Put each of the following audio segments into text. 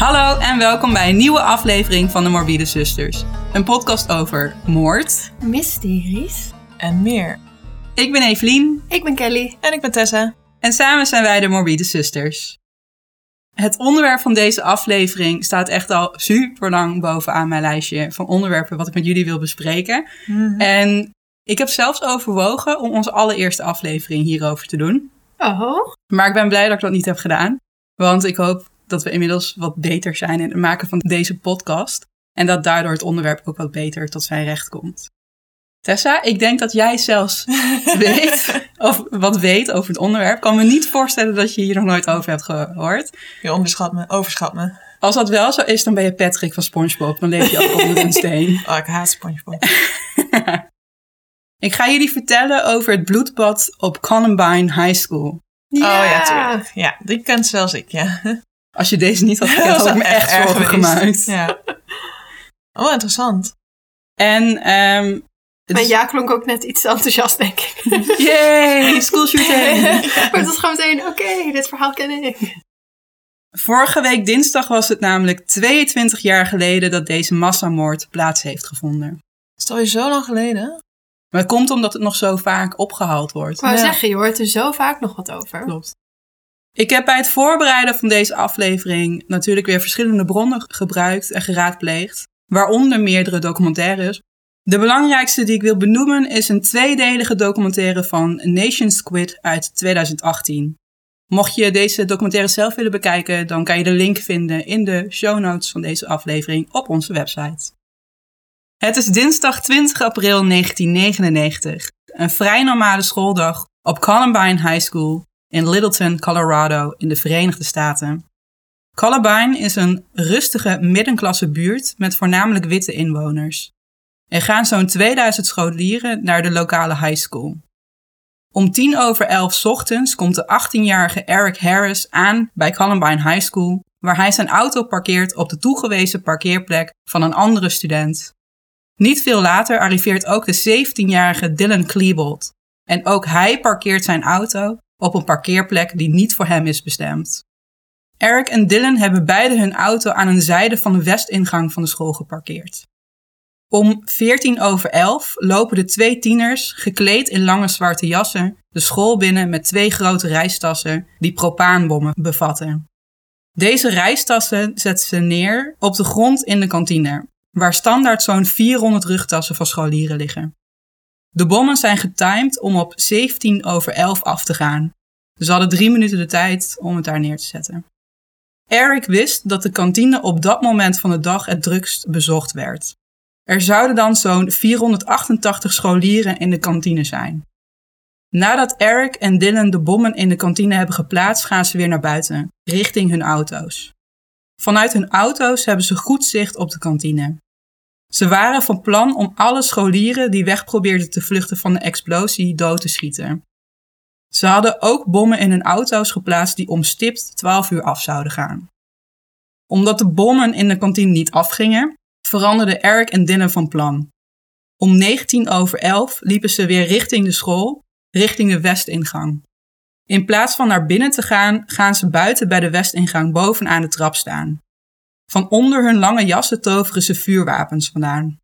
Hallo en welkom bij een nieuwe aflevering van de Morbide Zusters. Een podcast over moord. Mysteries. En meer. Ik ben Evelien Ik ben Kelly. En ik ben Tessa. en samen zijn wij de Morbide Zusters. Het onderwerp van deze aflevering staat echt al super lang bovenaan mijn lijstje van onderwerpen wat ik met jullie wil bespreken. En ik heb zelfs overwogen om onze allereerste aflevering hierover te doen. Oh. Maar ik ben blij dat ik dat niet heb gedaan. Want ik hoop dat we inmiddels wat beter zijn in het maken van deze podcast. En dat daardoor het onderwerp ook wat beter tot zijn recht komt. Tessa, ik denk dat jij zelfs weet, of wat weet over het onderwerp. Ik kan me niet voorstellen dat je hier nog nooit over hebt gehoord. Je onderschat me, overschat me. Als dat wel zo is, dan ben je Patrick van SpongeBob. Dan leef je ook onder een steen. Oh, ik haat SpongeBob. Ik ga jullie vertellen over het bloedbad op Columbine High School. Oh ja, tuurlijk. Ja, die kent zelfs ik, ja. Als je deze niet had gekend, Dat had ik is me echt erg zorgen geweest. gemaakt. Ja. Oh, interessant. En ehm het Maar is- ja klonk ook net iets enthousiast, denk ik. Yay, schoolshooting. maar het was gewoon meteen, oké, dit verhaal ken ik. Vorige week dinsdag was het namelijk 22 jaar geleden dat deze massamoord plaats heeft gevonden. Is het alweer zo lang geleden? Maar het komt omdat het nog zo vaak opgehaald wordt. Ik wou Ja. zeggen, je hoort er zo vaak nog wat over. Klopt. Ik heb bij het voorbereiden van deze aflevering natuurlijk weer verschillende bronnen gebruikt en geraadpleegd, waaronder meerdere documentaires. De belangrijkste die ik wil benoemen is een tweedelige documentaire van Nation Squid uit 2018. Mocht je deze documentaire zelf willen bekijken, dan kan je de link vinden in de show notes van deze aflevering op onze website. Het is dinsdag 20 april 1999, een vrij normale schooldag op Columbine High School in Littleton, Colorado in de Verenigde Staten. Columbine is een rustige middenklasse buurt met voornamelijk witte inwoners. Er gaan zo'n 2000 scholieren naar de lokale high school. Om tien over elf ochtends komt de 18-jarige Eric Harris aan bij Columbine High School, waar hij zijn auto parkeert op de toegewezen parkeerplek van een andere student. Niet veel later arriveert ook de 17-jarige Dylan Klebold. En ook hij parkeert zijn auto op een parkeerplek die niet voor hem is bestemd. Eric en Dylan hebben beide hun auto aan een zijde van de westingang van de school geparkeerd. Om 14 over 11 lopen de twee tieners, gekleed in lange zwarte jassen, de school binnen met twee grote reistassen die propaanbommen bevatten. Deze reistassen zetten ze neer op de grond in de kantine, waar standaard zo'n 400 rugtassen van scholieren liggen. De bommen zijn getimed om op 17 over 11 af te gaan. Ze hadden drie minuten de tijd om het daar neer te zetten. Eric wist dat de kantine op dat moment van de dag het drukst bezocht werd. Er zouden dan zo'n 488 scholieren in de kantine zijn. Nadat Eric en Dylan de bommen in de kantine hebben geplaatst, gaan ze weer naar buiten, richting hun auto's. Vanuit hun auto's hebben ze goed zicht op de kantine. Ze waren van plan om alle scholieren die weg probeerden te vluchten van de explosie dood te schieten. Ze hadden ook bommen in hun auto's geplaatst die om stipt 12 uur af zouden gaan. Omdat de bommen in de kantine niet afgingen, veranderden Eric en Dylan van plan. Om 19 over 11 liepen ze weer richting de school, richting de westingang. In plaats van naar binnen te gaan, gaan ze buiten bij de westingang bovenaan de trap staan. Van onder hun lange jassen toveren ze vuurwapens vandaan.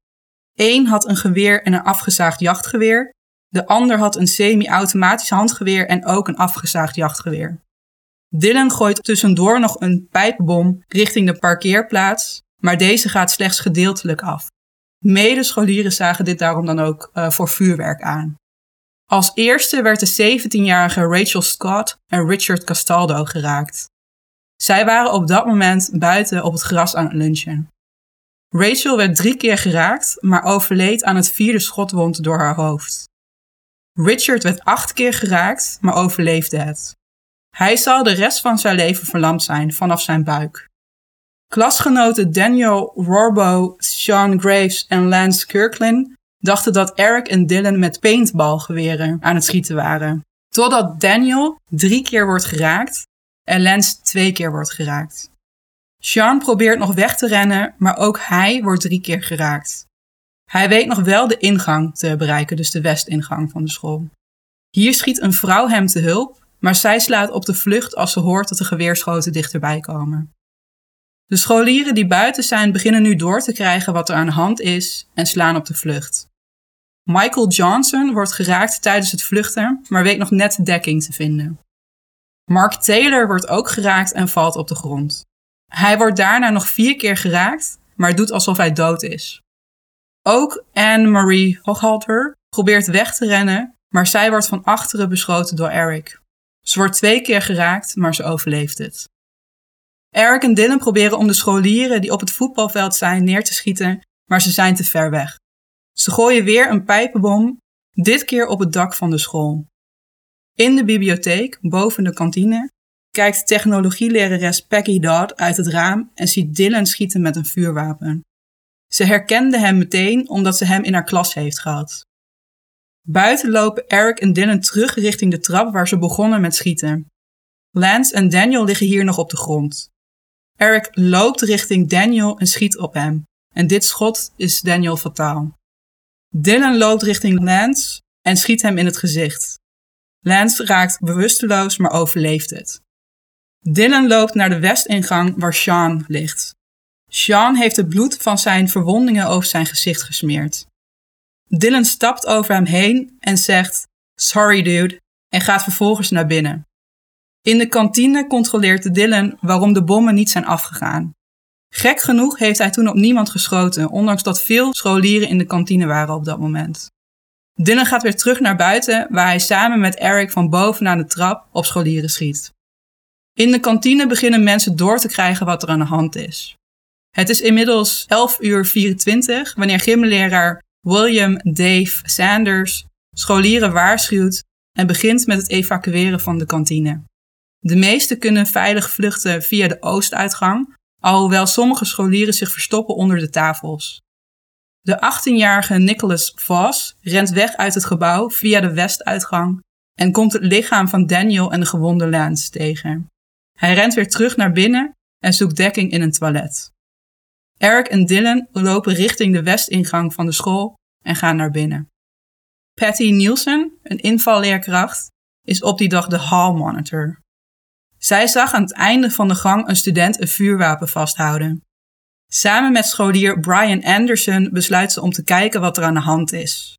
Eén had een geweer en een afgezaagd jachtgeweer. De ander had een semi-automatisch handgeweer en ook een afgezaagd jachtgeweer. Dylan gooit tussendoor nog een pijpbom richting de parkeerplaats, maar deze gaat slechts gedeeltelijk af. Medescholieren zagen dit daarom dan ook eh, voor vuurwerk aan. Als eerste werd de 17-jarige Rachel Scott en Richard Castaldo geraakt. Zij waren op dat moment buiten op het gras aan het lunchen. Rachel werd drie keer geraakt, maar overleed aan het vierde schotwond door haar hoofd. Richard werd acht keer geraakt, maar overleefde het. Hij zal de rest van zijn leven verlamd zijn vanaf zijn buik. Klasgenoten Daniel Rorbo, Sean Graves en Lance Kirkland dachten dat Eric en Dylan met paintballgeweren aan het schieten waren. Totdat Daniel drie keer wordt geraakt en Lance twee keer wordt geraakt. Sean probeert nog weg te rennen, maar ook hij wordt drie keer geraakt. Hij weet nog wel de ingang te bereiken, dus de westingang van de school. Hier schiet een vrouw hem te hulp, maar zij slaat op de vlucht als ze hoort dat de geweerschoten dichterbij komen. De scholieren die buiten zijn beginnen nu door te krijgen wat er aan de hand is en slaan op de vlucht. Michael Johnson wordt geraakt tijdens het vluchten, maar weet nog net dekking te vinden. Mark Taylor wordt ook geraakt en valt op de grond. Hij wordt daarna nog vier keer geraakt, maar doet alsof hij dood is. Ook Anne-Marie Hochhalter probeert weg te rennen, maar zij wordt van achteren beschoten door Eric. Ze wordt twee keer geraakt, maar ze overleeft het. Eric en Dylan proberen om de scholieren die op het voetbalveld zijn neer te schieten, maar ze zijn te ver weg. Ze gooien weer een pijpenbom, dit keer op het dak van de school. In de bibliotheek, boven de kantine, kijkt technologielerares Peggy Dodd uit het raam en ziet Dylan schieten met een vuurwapen. Ze herkende hem meteen omdat ze hem in haar klas heeft gehad. Buiten lopen Eric en Dylan terug richting de trap waar ze begonnen met schieten. Lance en Daniel liggen hier nog op de grond. Eric loopt richting Daniel en schiet op hem. En dit schot is Daniel fataal. Dylan loopt richting Lance en schiet hem in het gezicht. Lance raakt bewusteloos, maar overleeft het. Dylan loopt naar de westingang waar Sean ligt. Sean heeft het bloed van zijn verwondingen over zijn gezicht gesmeerd. Dylan stapt over hem heen en zegt: Sorry, dude, en gaat vervolgens naar binnen. In de kantine controleert Dylan waarom de bommen niet zijn afgegaan. Gek genoeg heeft hij toen op niemand geschoten, ondanks dat veel scholieren in de kantine waren op dat moment. Dylan gaat weer terug naar buiten, waar hij samen met Eric van bovenaan de trap op scholieren schiet. In de kantine beginnen mensen door te krijgen wat er aan de hand is. Het is inmiddels 11 uur 24 wanneer gymleraar William Dave Sanders scholieren waarschuwt en begint met het evacueren van de kantine. De meesten kunnen veilig vluchten via de oostuitgang, alhoewel sommige scholieren zich verstoppen onder de tafels. De 18-jarige Nicholas Voss rent weg uit het gebouw via de westuitgang en komt het lichaam van Daniel en de gewonde Lance tegen. Hij rent weer terug naar binnen en zoekt dekking in een toilet. Eric en Dylan lopen richting de westingang van de school en gaan naar binnen. Patty Nielsen, een invalleerkracht, is op die dag de hall monitor. Zij zag aan het einde van de gang een student een vuurwapen vasthouden. Samen met scholier Brian Anderson besluit ze om te kijken wat er aan de hand is.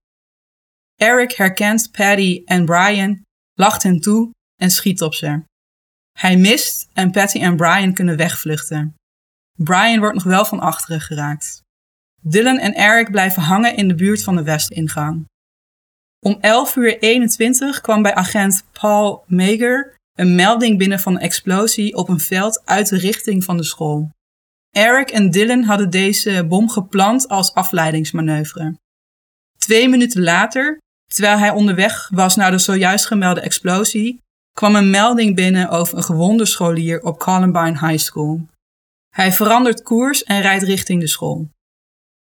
Eric herkent Patty en Brian, lacht hen toe en schiet op ze. Hij mist en Patty en Brian kunnen wegvluchten. Brian wordt nog wel van achteren geraakt. Dylan en Eric blijven hangen in de buurt van de westingang. Om 11 uur 21 kwam bij agent Paul Mager een melding binnen van een explosie op een veld uit de richting van de school. Eric en Dylan hadden deze bom geplant als afleidingsmanoeuvre. Twee minuten later, terwijl hij onderweg was naar de zojuist gemelde explosie, kwam een melding binnen over een gewonde scholier op Columbine High School. Hij verandert koers en rijdt richting de school.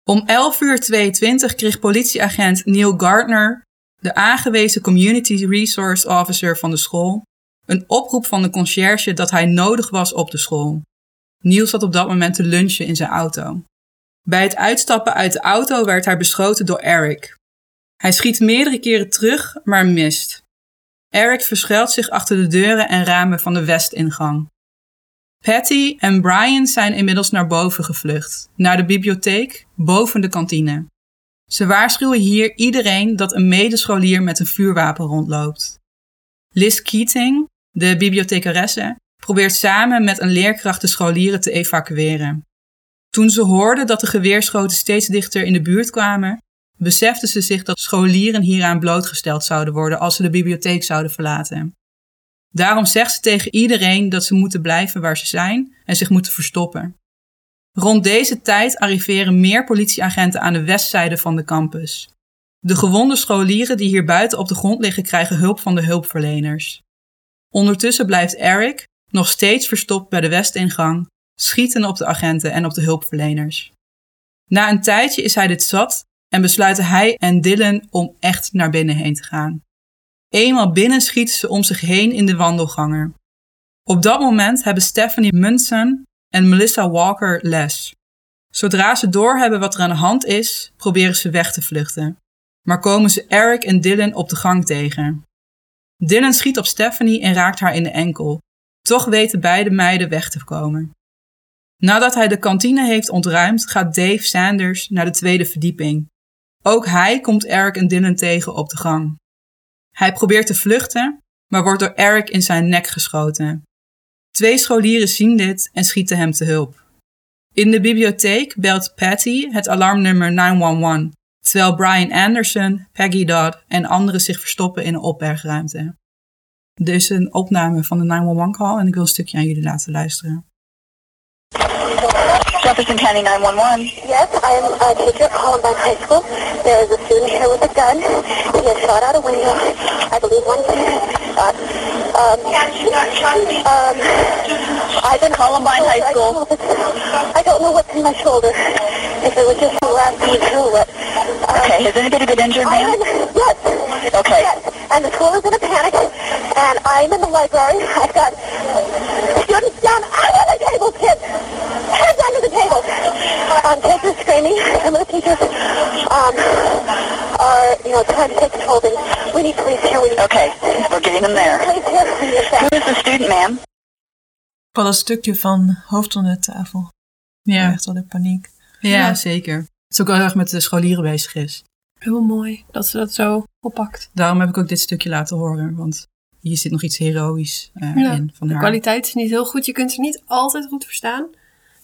Om 11 uur 22 kreeg politieagent Neil Gardner, de aangewezen Community Resource Officer van de school, een oproep van de conciërge dat hij nodig was op de school. Neil zat op dat moment te lunchen in zijn auto. Bij het uitstappen uit de auto werd hij beschoten door Eric. Hij schiet meerdere keren terug, maar mist. Eric verschuilt zich achter de deuren en ramen van de westingang. Patty en Brian zijn inmiddels naar boven gevlucht, naar de bibliotheek, boven de kantine. Ze waarschuwen hier iedereen dat een medescholier met een vuurwapen rondloopt. Liz Keating, de bibliothecaresse, probeert samen met een leerkracht de scholieren te evacueren. Toen ze hoorden dat de geweerschoten steeds dichter in de buurt kwamen, beseften ze zich dat scholieren hieraan blootgesteld zouden worden als ze de bibliotheek zouden verlaten. Daarom zegt ze tegen iedereen dat ze moeten blijven waar ze zijn en zich moeten verstoppen. Rond deze tijd arriveren meer politieagenten aan de westzijde van de campus. De gewonde scholieren die hier buiten op de grond liggen krijgen hulp van de hulpverleners. Ondertussen blijft Eric, nog steeds verstopt bij de westingang, schieten op de agenten en op de hulpverleners. Na een tijdje is hij dit zat en besluiten hij en Dylan om echt naar binnen heen te gaan. Eenmaal binnen schieten ze om zich heen in de wandelganger. Op dat moment hebben Stephanie Munson en Melissa Walker les. Zodra ze doorhebben wat er aan de hand is, proberen ze weg te vluchten. Maar komen ze Eric en Dylan op de gang tegen. Dylan schiet op Stephanie en raakt haar in de enkel. Toch weten beide meiden weg te komen. Nadat hij de kantine heeft ontruimd, gaat Dave Sanders naar de tweede verdieping. Ook hij komt Eric en Dylan tegen op de gang. Hij probeert te vluchten, maar wordt door Eric in zijn nek geschoten. Twee scholieren zien dit en schieten hem te hulp. In de bibliotheek belt Patty het alarmnummer 911, terwijl Brian Anderson, Peggy Dodd en anderen zich verstoppen in een opbergruimte. Dit is een opname van de 911-call en ik wil een stukje aan jullie laten luisteren. Jefferson County 911. Yes, I am a teacher at Columbine High School. There is a student here with a gun. He has shot out a window. I believe one shot. Um, um, I've been Columbine High School. I don't know what's in my shoulder. If it was just the last through it. Um, Okay, has anybody been injured, ma'am? yes. Okay. Yes. And the school is in a panic. And I'm in the library. I've got students down under the table, kids. Heads under the table. Um, kids are screaming. Some of the teachers um, are, you know, trying to take control. We need police here. We need Okay, we're getting them there. police here. Who the student, ma'am? Ik had een stukje van hoofd onder de tafel. Ja, Echt wel de paniek. ja, zeker. Het is ook wel heel erg met de scholieren bezig is. Heel mooi dat ze dat zo oppakt. Daarom heb ik ook dit stukje laten horen, want hier zit nog iets heroïs eh, Ja, in van De haar. kwaliteit is niet heel goed. Je kunt ze niet altijd goed verstaan.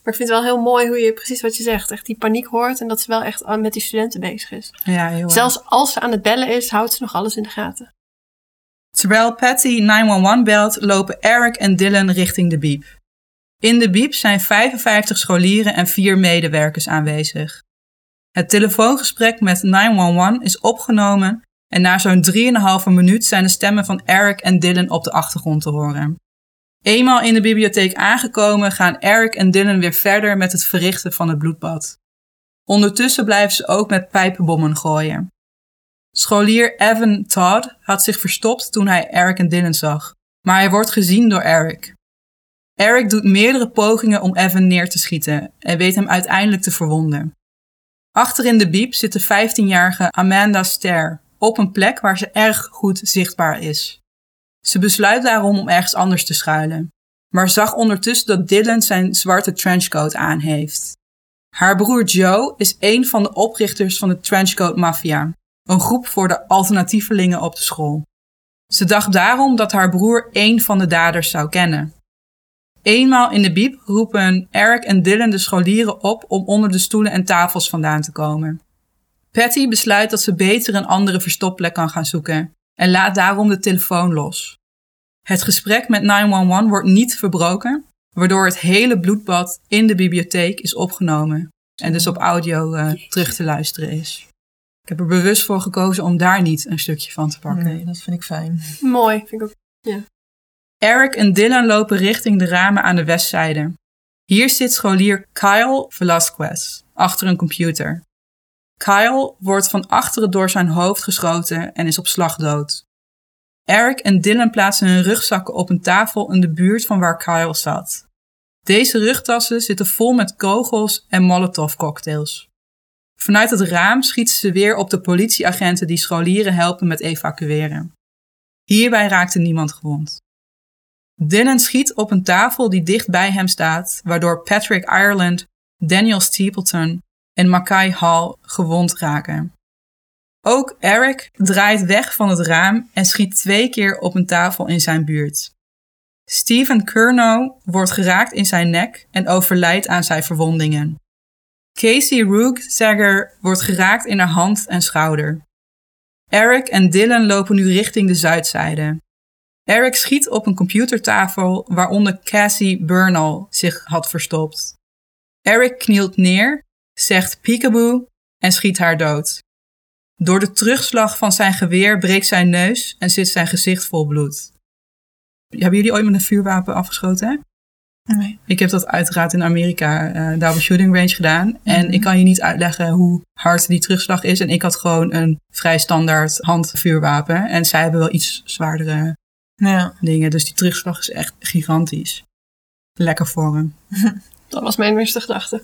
Maar ik vind het wel heel mooi hoe je precies wat je zegt. Echt die paniek hoort en dat ze wel echt met die studenten bezig is. Ja, heel erg. Zelfs als ze aan het bellen is, houdt ze nog alles in de gaten. Terwijl Patty 911 belt, lopen Eric en Dylan richting de biep. In de biep zijn 55 scholieren en 4 medewerkers aanwezig. Het telefoongesprek met 911 is opgenomen en na zo'n 3,5 minuut zijn de stemmen van Eric en Dylan op de achtergrond te horen. Eenmaal in de bibliotheek aangekomen gaan Eric en Dylan weer verder met het verrichten van het bloedbad. Ondertussen blijven ze ook met pijpenbommen gooien. Scholier Evan Todd had zich verstopt toen hij Eric en Dylan zag, maar hij wordt gezien door Eric. Eric doet meerdere pogingen om Evan neer te schieten en weet hem uiteindelijk te verwonden. Achter in de biep zit de 15-jarige Amanda Stair op een plek waar ze erg goed zichtbaar is. Ze besluit daarom om ergens anders te schuilen, maar zag ondertussen dat Dylan zijn zwarte trenchcoat aan heeft. Haar broer Joe is een van de oprichters van de Trenchcoat Mafia, een groep voor de alternatievelingen op de school. Ze dacht daarom dat haar broer één van de daders zou kennen. Eenmaal in de biep roepen Eric en Dylan de scholieren op om onder de stoelen en tafels vandaan te komen. Patty besluit dat ze beter een andere verstopplek kan gaan zoeken en laat daarom de telefoon los. Het gesprek met 911 wordt niet verbroken, waardoor het hele bloedbad in de bibliotheek is opgenomen en dus op audio eh, terug te luisteren is. Ik heb er bewust voor gekozen om daar niet een stukje van te pakken. Nee, dat vind ik fijn. Mooi, vind ik ook. Eric en Dylan lopen richting de ramen aan de westzijde. Hier zit scholier Kyle Velasquez achter een computer. Kyle wordt van achteren door zijn hoofd geschoten en is op slag dood. Eric en Dylan plaatsen hun rugzakken op een tafel in de buurt van waar Kyle zat. Deze rugtassen zitten vol met kogels en molotovcocktails. Vanuit het raam schieten ze weer op de politieagenten die scholieren helpen met evacueren. Hierbij raakte niemand gewond. Dylan schiet op een tafel die dicht bij hem staat, waardoor Patrick Ireland, Daniel Stapleton en Mackay Hall gewond raken. Ook Eric draait weg van het raam en schiet twee keer op een tafel in zijn buurt. Stephen Curnow wordt geraakt in zijn nek en overlijdt aan zijn verwondingen. Casey Rookzagger wordt geraakt in haar hand en schouder. Eric en Dylan lopen nu richting de zuidzijde. Eric schiet op een computertafel waaronder Cassie Bernal zich had verstopt. Eric knielt neer, zegt peekaboo en schiet haar dood. Door de terugslag van zijn geweer breekt zijn neus en zit zijn gezicht vol bloed. Hebben jullie ooit met een vuurwapen afgeschoten? Nee. Ik heb dat uiteraard in Amerika uh, daar op een shooting range gedaan. En ik kan je niet uitleggen hoe hard die terugslag is. En ik had gewoon een vrij standaard handvuurwapen. En zij hebben wel iets zwaardere Ja. dingen. Dus die terugslag is echt gigantisch. Lekker voor hem. Dat was mijn eerste gedachte.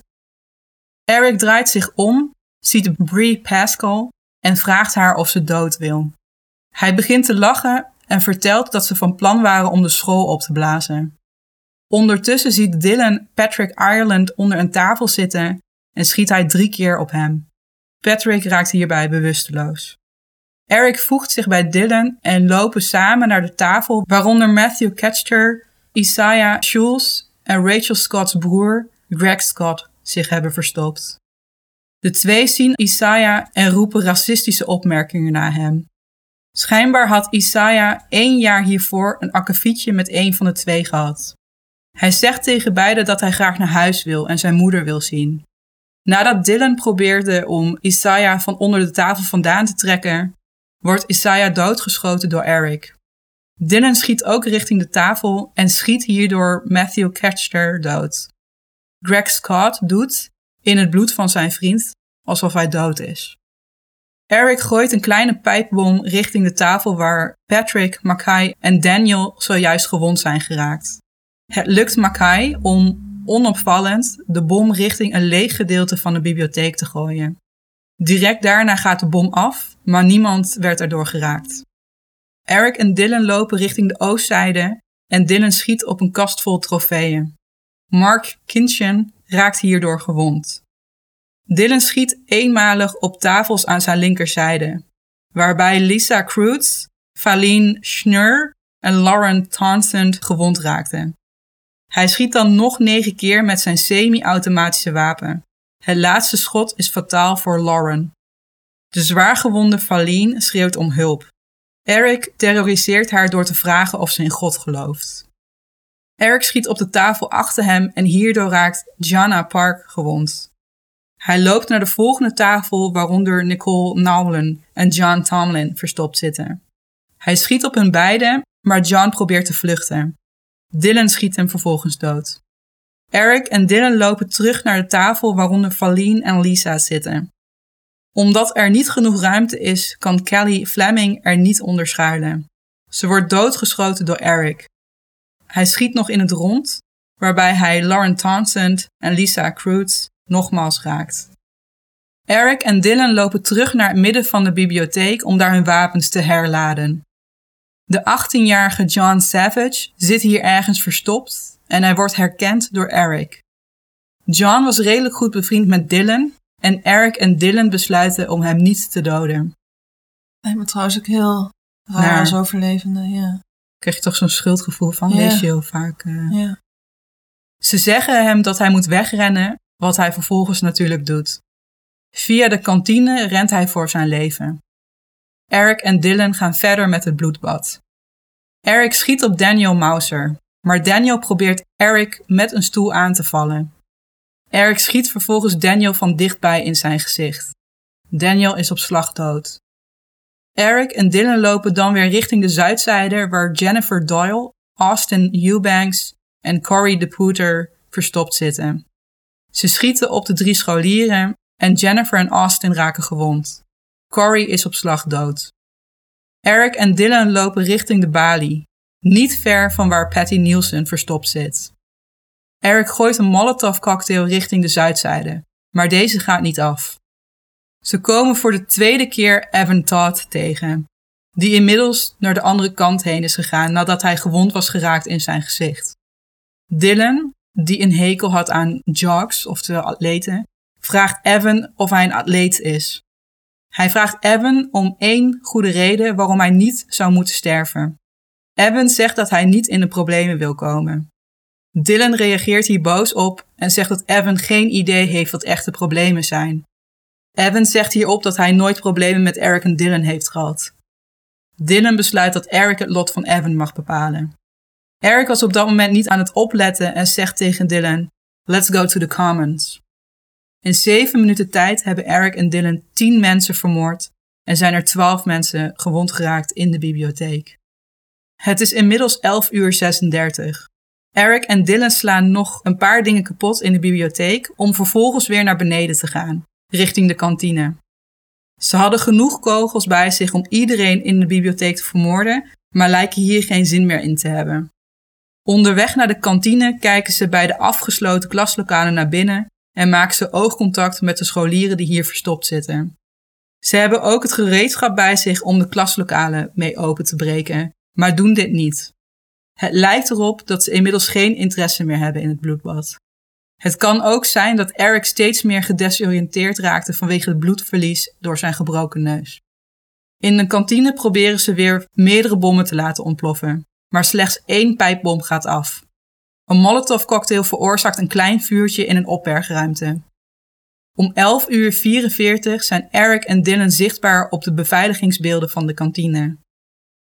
Eric draait zich om, ziet Brie Pascal en vraagt haar of ze dood wil. Hij begint te lachen en vertelt dat ze van plan waren om de school op te blazen. Ondertussen ziet Dylan Patrick Ireland onder een tafel zitten en schiet hij drie keer op hem. Patrick raakt hierbij bewusteloos. Eric voegt zich bij Dylan en lopen samen naar de tafel waaronder Matthew Ketcher, Isaiah Schulz en Rachel Scott's broer Greg Scott zich hebben verstopt. De twee zien Isaiah en roepen racistische opmerkingen naar hem. Schijnbaar had Isaiah één jaar hiervoor een akkefietje met een van de twee gehad. Hij zegt tegen beiden dat hij graag naar huis wil en zijn moeder wil zien. Nadat Dylan probeerde om Isaiah van onder de tafel vandaan te trekken, wordt Isaiah doodgeschoten door Eric. Dylan schiet ook richting de tafel en schiet hierdoor Matthew Catcher dood. Greg Scott doet, in het bloed van zijn vriend, alsof hij dood is. Eric gooit een kleine pijpbom richting de tafel waar Patrick, Mackay en Daniel zojuist gewond zijn geraakt. Het lukt Mackay om onopvallend de bom richting een leeg gedeelte van de bibliotheek te gooien. Direct daarna gaat de bom af, maar niemand werd erdoor geraakt. Eric en Dylan lopen richting de oostzijde en Dylan schiet op een kast vol trofeeën. Mark Kinchin raakt hierdoor gewond. Dylan schiet eenmalig op tafels aan zijn linkerzijde, waarbij Lisa Kreutz, Faline Schnur en Lauren Townsend gewond raakten. Hij schiet dan nog negen keer met zijn semi-automatische wapen. Het laatste schot is fataal voor Lauren. De zwaargewonde Faline schreeuwt om hulp. Eric terroriseert haar door te vragen of ze in God gelooft. Eric schiet op de tafel achter hem en hierdoor raakt Jana Park gewond. Hij loopt naar de volgende tafel waaronder Nicole Nowlen en John Tomlin verstopt zitten. Hij schiet op hun beiden, maar John probeert te vluchten. Dylan schiet hem vervolgens dood. Eric en Dylan lopen terug naar de tafel waaronder Faline en Lisa zitten. Omdat er niet genoeg ruimte is, kan Kelly Fleming er niet onder schuilen. Ze wordt doodgeschoten door Eric. Hij schiet nog in het rond, waarbij hij Lauren Townsend en Lisa Kreutz nogmaals raakt. Eric en Dylan lopen terug naar het midden van de bibliotheek om daar hun wapens te herladen. De 18-jarige John Savage zit hier ergens verstopt en hij wordt herkend door Eric. John was redelijk goed bevriend met Dylan en Eric en Dylan besluiten om hem niet te doden. Lijkt me trouwens ook heel raar Naar. als overlevende, ja. Krijg je toch zo'n schuldgevoel van, Ja. lees je heel vaak. eh. ja. Ze zeggen hem dat hij moet wegrennen, wat hij vervolgens natuurlijk doet. Via de kantine rent hij voor zijn leven. Eric en Dylan gaan verder met het bloedbad. Eric schiet op Daniel Mauser, maar Daniel probeert Eric met een stoel aan te vallen. Eric schiet vervolgens Daniel van dichtbij in zijn gezicht. Daniel is op slag dood. Eric en Dylan lopen dan weer richting de zuidzijde waar Jennifer Doyle, Austin Eubanks en Corey de Pooter verstopt zitten. Ze schieten op de drie scholieren en Jennifer en Austin raken gewond. Corey is op slag dood. Eric en Dylan lopen richting de balie, niet ver van waar Patty Nielsen verstopt zit. Eric gooit een Molotov cocktail richting de zuidzijde, maar deze gaat niet af. Ze komen voor de tweede keer Evan Todd tegen, die inmiddels naar de andere kant heen is gegaan nadat hij gewond was geraakt in zijn gezicht. Dylan, die een hekel had aan jogs, oftewel atleten, vraagt Evan of hij een atleet is. Hij vraagt Evan om één goede reden waarom hij niet zou moeten sterven. Evan zegt dat hij niet in de problemen wil komen. Dylan reageert hier boos op en zegt dat Evan geen idee heeft wat echte problemen zijn. Evan zegt hierop dat hij nooit problemen met Eric en Dylan heeft gehad. Dylan besluit dat Eric het lot van Evan mag bepalen. Eric was op dat moment niet aan het opletten en zegt tegen Dylan: Let's go to the commons. In zeven minuten tijd hebben Eric en Dylan tien mensen vermoord en zijn er twaalf mensen gewond geraakt in de bibliotheek. Het is inmiddels 11 uur 36. Eric en Dylan slaan nog een paar dingen kapot in de bibliotheek om vervolgens weer naar beneden te gaan, richting de kantine. Ze hadden genoeg kogels bij zich om iedereen in de bibliotheek te vermoorden, maar lijken hier geen zin meer in te hebben. Onderweg naar de kantine kijken ze bij de afgesloten klaslokalen naar binnen en maken ze oogcontact met de scholieren die hier verstopt zitten. Ze hebben ook het gereedschap bij zich om de klaslokalen mee open te breken, maar doen dit niet. Het lijkt erop dat ze inmiddels geen interesse meer hebben in het bloedbad. Het kan ook zijn dat Eric steeds meer gedesoriënteerd raakte vanwege het bloedverlies door zijn gebroken neus. In de kantine proberen ze weer meerdere bommen te laten ontploffen, maar slechts één pijpbom gaat af. Een Molotov-cocktail veroorzaakt een klein vuurtje in een opbergruimte. Om 11 uur 44 zijn Eric en Dylan zichtbaar op de beveiligingsbeelden van de kantine.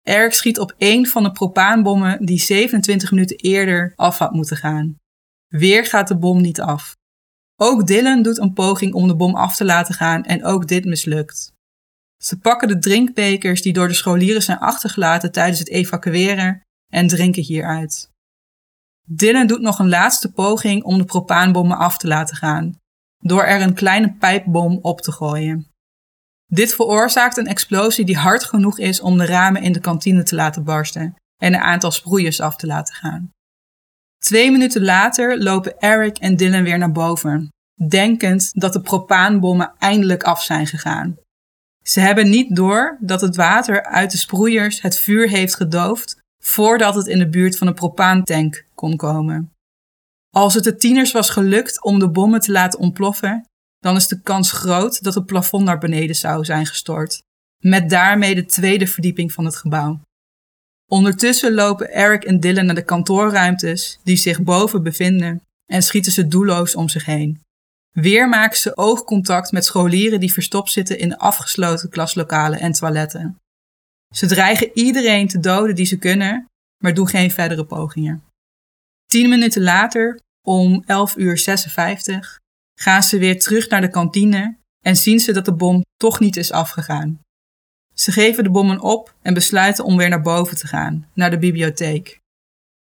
Eric schiet op één van de propaanbommen die 27 minuten eerder af had moeten gaan. Weer gaat de bom niet af. Ook Dylan doet een poging om de bom af te laten gaan en ook dit mislukt. Ze pakken de drinkbekers die door de scholieren zijn achtergelaten tijdens het evacueren en drinken hieruit. Dylan doet nog een laatste poging om de propaanbommen af te laten gaan, door er een kleine pijpbom op te gooien. Dit veroorzaakt een explosie die hard genoeg is om de ramen in de kantine te laten barsten en een aantal sproeiers af te laten gaan. Twee minuten later lopen Eric en Dylan weer naar boven, denkend dat de propaanbommen eindelijk af zijn gegaan. Ze hebben niet door dat het water uit de sproeiers het vuur heeft gedoofd voordat het in de buurt van een propaantank kon komen. Als het de tieners was gelukt om de bommen te laten ontploffen, dan is de kans groot dat het plafond naar beneden zou zijn gestort, met daarmee de tweede verdieping van het gebouw. Ondertussen lopen Eric en Dylan naar de kantoorruimtes die zich boven bevinden en schieten ze doelloos om zich heen. Weer maken ze oogcontact met scholieren die verstopt zitten in afgesloten klaslokalen en toiletten. Ze dreigen iedereen te doden die ze kunnen, maar doen geen verdere pogingen. Tien minuten later, om 11 uur 56, gaan ze weer terug naar de kantine en zien ze dat de bom toch niet is afgegaan. Ze geven de bommen op en besluiten om weer naar boven te gaan, naar de bibliotheek.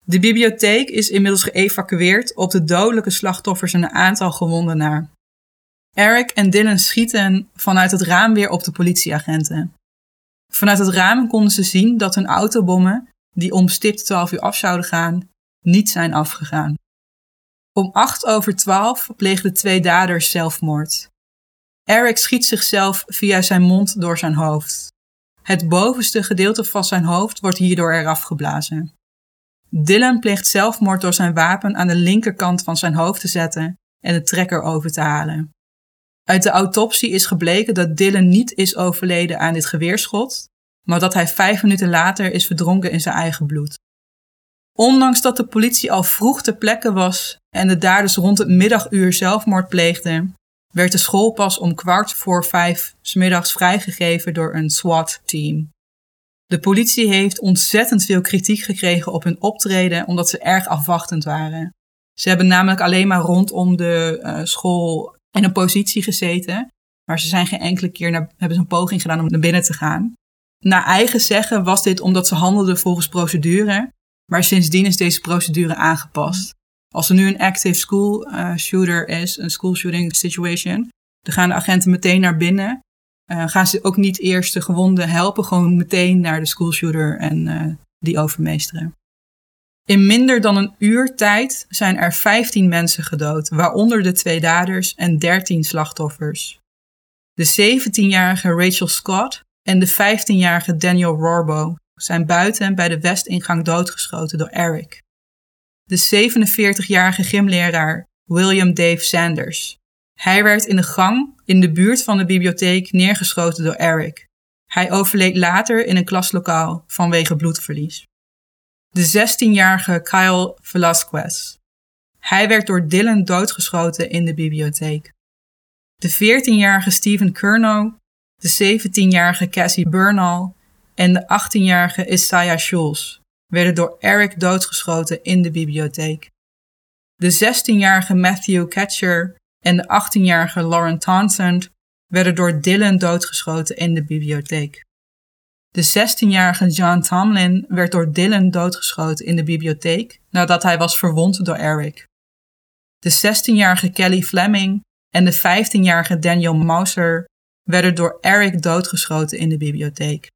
De bibliotheek is inmiddels geëvacueerd op de dodelijke slachtoffers en een aantal gewonden naar. Eric en Dylan schieten vanuit het raam weer op de politieagenten. Vanuit het raam konden ze zien dat hun autobommen, die om stipt 12 uur af zouden gaan, niet zijn afgegaan. Om 8 over 12 pleegden twee daders zelfmoord. Eric schiet zichzelf via zijn mond door zijn hoofd. Het bovenste gedeelte van zijn hoofd wordt hierdoor eraf geblazen. Dylan pleegt zelfmoord door zijn wapen aan de linkerkant van zijn hoofd te zetten en de trekker over te halen. Uit de autopsie is gebleken dat Dylan niet is overleden aan dit geweerschot, maar dat hij vijf minuten later is verdronken in zijn eigen bloed. Ondanks dat de politie al vroeg ter plekke was en de daders rond het middaguur zelfmoord pleegden, werd de school pas om kwart voor vijf smiddags vrijgegeven door een SWAT-team. De politie heeft ontzettend veel kritiek gekregen op hun optreden omdat ze erg afwachtend waren. Ze hebben namelijk alleen maar rondom de uh, school in een positie gezeten, maar ze zijn geen enkele keer naar, hebben ze een poging gedaan om naar binnen te gaan. Naar eigen zeggen was dit omdat ze handelden volgens procedure, maar sindsdien is deze procedure aangepast. Als er nu een active school uh, shooter is, een school shooting situation, dan gaan de agenten meteen naar binnen. Uh, gaan ze ook niet eerst de gewonden helpen, gewoon meteen naar de school shooter en uh, die overmeesteren. In minder dan een uur tijd zijn er 15 mensen gedood, waaronder de twee daders en 13 slachtoffers. De 17-jarige Rachel Scott en de 15-jarige Daniel Rorbo zijn buiten bij de westingang doodgeschoten door Eric. De 47-jarige gymleraar William Dave Sanders. Hij werd in de gang in de buurt van de bibliotheek neergeschoten door Eric. Hij overleed later in een klaslokaal vanwege bloedverlies. De 16-jarige Kyle Velasquez. Hij werd door Dylan doodgeschoten in de bibliotheek. De 14-jarige Stephen Curnow, de 17-jarige Cassie Bernal en de 18-jarige Isaiah Schulz werden door Eric doodgeschoten in de bibliotheek. De 16-jarige Matthew Catcher en de 18-jarige Lauren Townsend werden door Dylan doodgeschoten in de bibliotheek. De 16-jarige John Tomlin werd door Dylan doodgeschoten in de bibliotheek nadat hij was verwond door Eric. De 16-jarige Kelly Fleming en de 15-jarige Daniel Mauser werden door Eric doodgeschoten in de bibliotheek.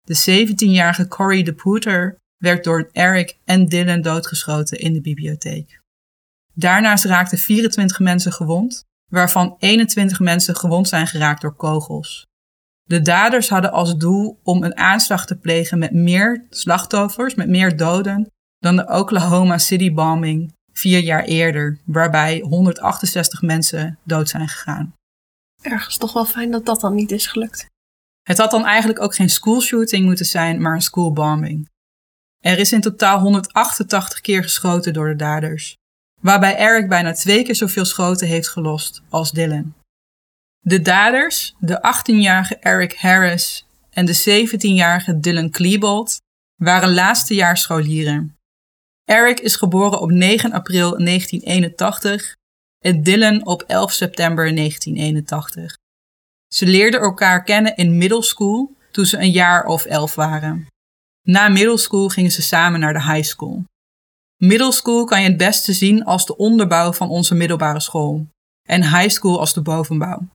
De 17-jarige Corey de Pooter werd door Eric en Dylan doodgeschoten in de bibliotheek. Daarnaast raakten 24 mensen gewond, waarvan 21 mensen gewond zijn geraakt door kogels. De daders hadden als doel om een aanslag te plegen met meer slachtoffers, met meer doden, dan de Oklahoma City bombing vier jaar eerder, waarbij 168 mensen dood zijn gegaan. Ergens toch wel fijn dat dat dan niet is gelukt. Het had dan eigenlijk ook geen schoolshooting moeten zijn, maar een schoolbombing. Er is in totaal 188 keer geschoten door de daders, waarbij Eric bijna twee keer zoveel schoten heeft gelost als Dylan. De daders, de 18-jarige Eric Harris en de 17-jarige Dylan Klebold, waren laatstejaars scholieren. Eric is geboren op 9 april 1981 en Dylan op 11 september 1981. Ze leerden elkaar kennen in middle school toen ze een jaar of elf waren. Na middle school gingen ze samen naar de high school. Middle school kan je het beste zien als de onderbouw van onze middelbare school en high school als de bovenbouw.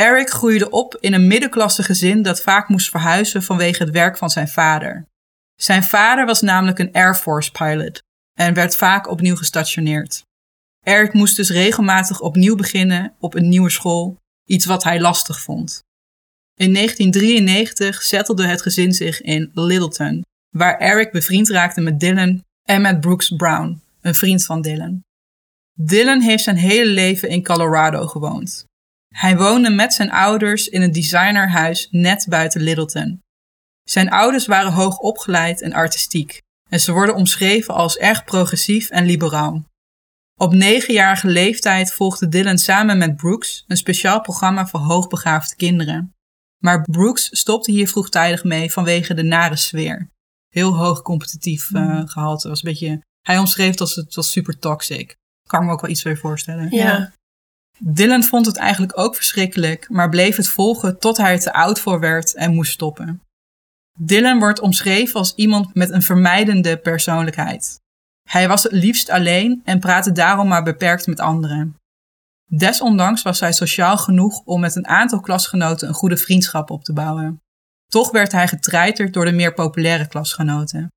Eric groeide op in een middenklasse gezin dat vaak moest verhuizen vanwege het werk van zijn vader. Zijn vader was namelijk een Air Force pilot en werd vaak opnieuw gestationeerd. Eric moest dus regelmatig opnieuw beginnen op een nieuwe school, iets wat hij lastig vond. In 1993 settelde het gezin zich in Littleton, waar Eric bevriend raakte met Dylan en met Brooks Brown, een vriend van Dylan. Dylan heeft zijn hele leven in Colorado gewoond. Hij woonde met zijn ouders in een designerhuis net buiten Littleton. Zijn ouders waren hoog opgeleid en artistiek en ze worden omschreven als erg progressief en liberaal. Op negenjarige leeftijd volgde Dylan samen met Brooks een speciaal programma voor hoogbegaafde kinderen. Maar Brooks stopte hier vroegtijdig mee vanwege de nare sfeer. Heel hoog competitief uh, gehalte. Was een beetje, hij omschreef als het was super toxic. Kan me ook wel iets weer voorstellen. Ja. Dylan vond het eigenlijk ook verschrikkelijk, maar bleef het volgen tot hij er te oud voor werd en moest stoppen. Dylan wordt omschreven als iemand met een vermijdende persoonlijkheid. Hij was het liefst alleen en praatte daarom maar beperkt met anderen. Desondanks was hij sociaal genoeg om met een aantal klasgenoten een goede vriendschap op te bouwen. Toch werd hij getreiterd door de meer populaire klasgenoten.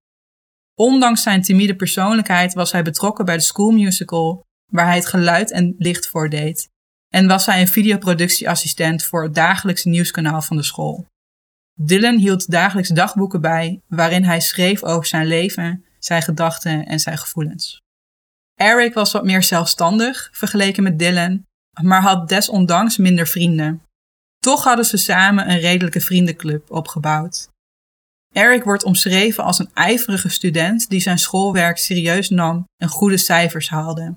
Ondanks zijn timide persoonlijkheid was hij betrokken bij de schoolmusical, waar hij het geluid en licht voor deed, en was hij een videoproductieassistent voor het dagelijkse nieuwskanaal van de school. Dylan hield dagelijks dagboeken bij waarin hij schreef over zijn leven, zijn gedachten en zijn gevoelens. Eric was wat meer zelfstandig vergeleken met Dylan, maar had desondanks minder vrienden. Toch hadden ze samen een redelijke vriendenclub opgebouwd. Eric wordt omschreven als een ijverige student die zijn schoolwerk serieus nam en goede cijfers haalde.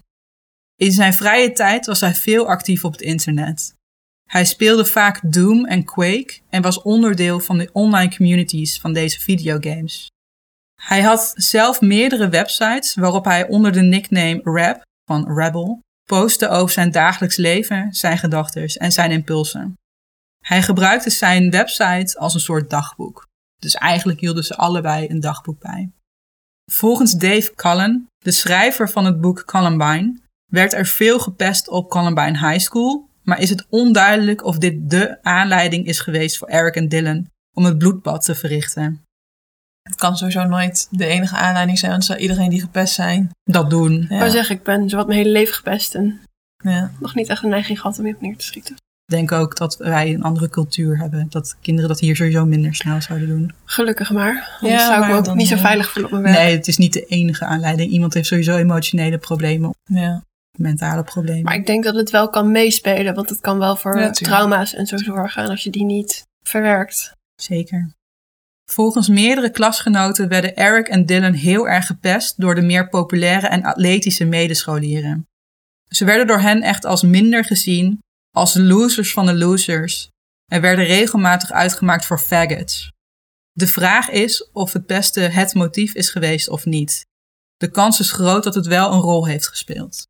In zijn vrije tijd was hij veel actief op het internet. Hij speelde vaak Doom en Quake en was onderdeel van de online communities van deze videogames. Hij had zelf meerdere websites waarop hij onder de nickname Rap van Rebel postte over zijn dagelijks leven, zijn gedachten en zijn impulsen. Hij gebruikte zijn website als een soort dagboek. Dus eigenlijk hielden ze allebei een dagboek bij. Volgens Dave Cullen, de schrijver van het boek Columbine, werd er veel gepest op Columbine High School, maar is het onduidelijk of dit de aanleiding is geweest voor Eric en Dylan om het bloedbad te verrichten. Het kan sowieso nooit de enige aanleiding zijn, want zou iedereen die gepest zijn. Dat doen. Ja. Ik wou zeggen, ik ben zowat mijn hele leven gepest en Ja. nog niet echt een neiging gehad om je op neer te schieten. Ik denk ook dat wij een andere cultuur hebben. Dat kinderen dat hier sowieso minder snel zouden doen. Gelukkig maar. Anders Ja, zou ik me maar ook dan, niet zo veilig voelen op mijn werk. Nee, het is niet de enige aanleiding. Iemand heeft sowieso emotionele problemen, Ja. Mentale problemen. Maar ik denk dat het wel kan meespelen, want het kan wel voor Ja, trauma's en zo zorgen. En als je die niet verwerkt. Zeker. Volgens meerdere klasgenoten werden Eric en Dylan heel erg gepest door de meer populaire en atletische medescholieren. Ze werden door hen echt als minder gezien, als losers van de losers, en werden regelmatig uitgemaakt voor faggots. De vraag is of het beste het motief is geweest of niet. De kans is groot dat het wel een rol heeft gespeeld.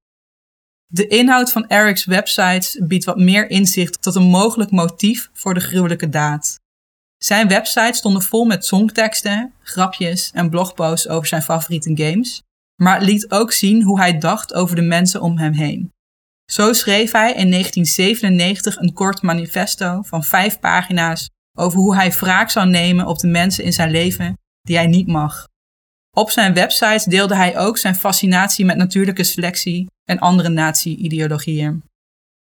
De inhoud van Eric's websites biedt wat meer inzicht tot een mogelijk motief voor de gruwelijke daad. Zijn website stonden vol met songteksten, grapjes en blogposts over zijn favoriete games, maar het liet ook zien hoe hij dacht over de mensen om hem heen. Zo schreef hij in 1997 een kort manifesto van vijf pagina's over hoe hij wraak zou nemen op de mensen in zijn leven die hij niet mag. Op zijn website deelde hij ook zijn fascinatie met natuurlijke selectie en andere nazi-ideologieën.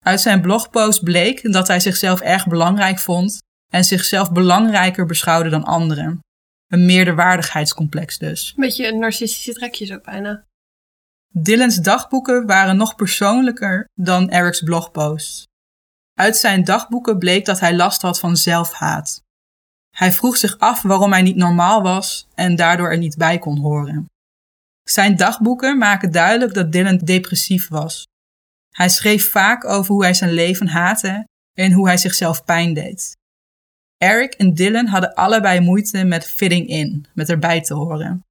Uit zijn blogpost bleek dat hij zichzelf erg belangrijk vond en zichzelf belangrijker beschouwde dan anderen. Een meerderwaardigheidscomplex dus. Een beetje een narcistische trekjes ook bijna. Dylan's dagboeken waren nog persoonlijker dan Eric's blogposts. Uit zijn dagboeken bleek dat hij last had van zelfhaat. Hij vroeg zich af waarom hij niet normaal was en daardoor er niet bij kon horen. Zijn dagboeken maken duidelijk dat Dylan depressief was. Hij schreef vaak over hoe hij zijn leven haatte en hoe hij zichzelf pijn deed. Eric en Dylan hadden allebei moeite met fitting in, met erbij te horen.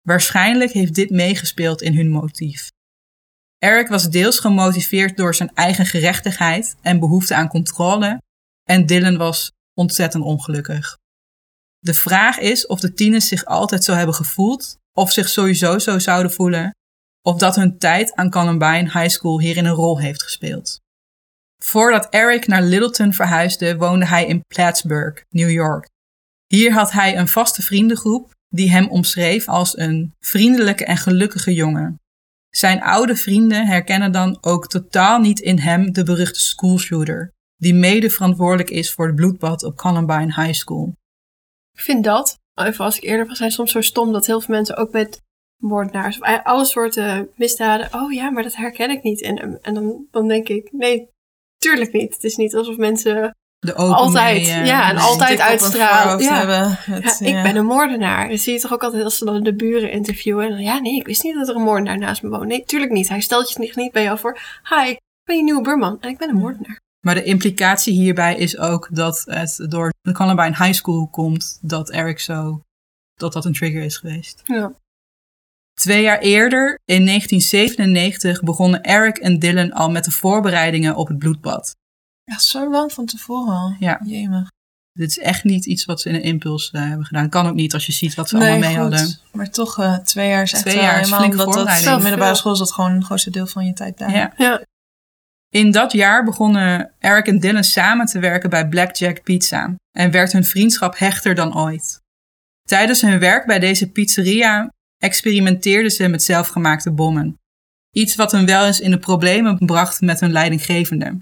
Waarschijnlijk heeft dit meegespeeld in hun motief. Eric was deels gemotiveerd door zijn eigen gerechtigheid en behoefte aan controle, en Dylan was ontzettend ongelukkig. De vraag is of de tieners zich altijd zo hebben gevoeld, of zich sowieso zo zouden voelen, of dat hun tijd aan Columbine High School hierin een rol heeft gespeeld. Voordat Eric naar Littleton verhuisde, woonde hij in Plattsburgh, New York. Hier had hij een vaste vriendengroep die hem omschreef als een vriendelijke en gelukkige jongen. Zijn oude vrienden herkennen dan ook totaal niet in hem de beruchte schoolshooter, die mede verantwoordelijk is voor het bloedbad op Columbine High School. Ik vind dat, even als ik eerder was, zijn soms zo stom dat heel veel mensen ook met moordenaars of alle soorten misdaden, oh ja, maar dat herken ik niet. En, en dan, dan denk ik, nee, tuurlijk niet. Het is niet alsof mensen De altijd, mee, eh, ja, en altijd uitstralen. Ja. hebben. Het, Ja, ik ja. ben een moordenaar. Dat zie je toch ook altijd als ze dan de buren interviewen. En dan, ja, nee, ik wist niet dat er een moordenaar naast me woont. Nee, tuurlijk niet. Hij stelt zich niet bij jou voor. Hi, ik ben je nieuwe buurman en ik ben een moordenaar. Maar de implicatie hierbij is ook dat het door de Columbine High School komt dat Eric zo, dat dat een trigger is geweest. Ja. Twee jaar eerder, in 1997, begonnen Eric en Dylan al met de voorbereidingen op het bloedbad. Ja, zo lang van tevoren al. Ja. Jemig. Dit is echt niet iets wat ze in een impuls eh, hebben gedaan. Kan ook niet als je ziet wat ze allemaal mee goed. hadden. Maar toch, eh, twee jaar is echt Twee jaar is helemaal, flink dat op middelbare school is dat gewoon het grootste deel van je tijd daar. Ja. Ja. In dat jaar begonnen Eric en Dylan samen te werken bij Blackjack Pizza en werd hun vriendschap hechter dan ooit. Tijdens hun werk bij deze pizzeria experimenteerden ze met zelfgemaakte bommen. Iets wat hun wel eens in de problemen bracht met hun leidinggevende.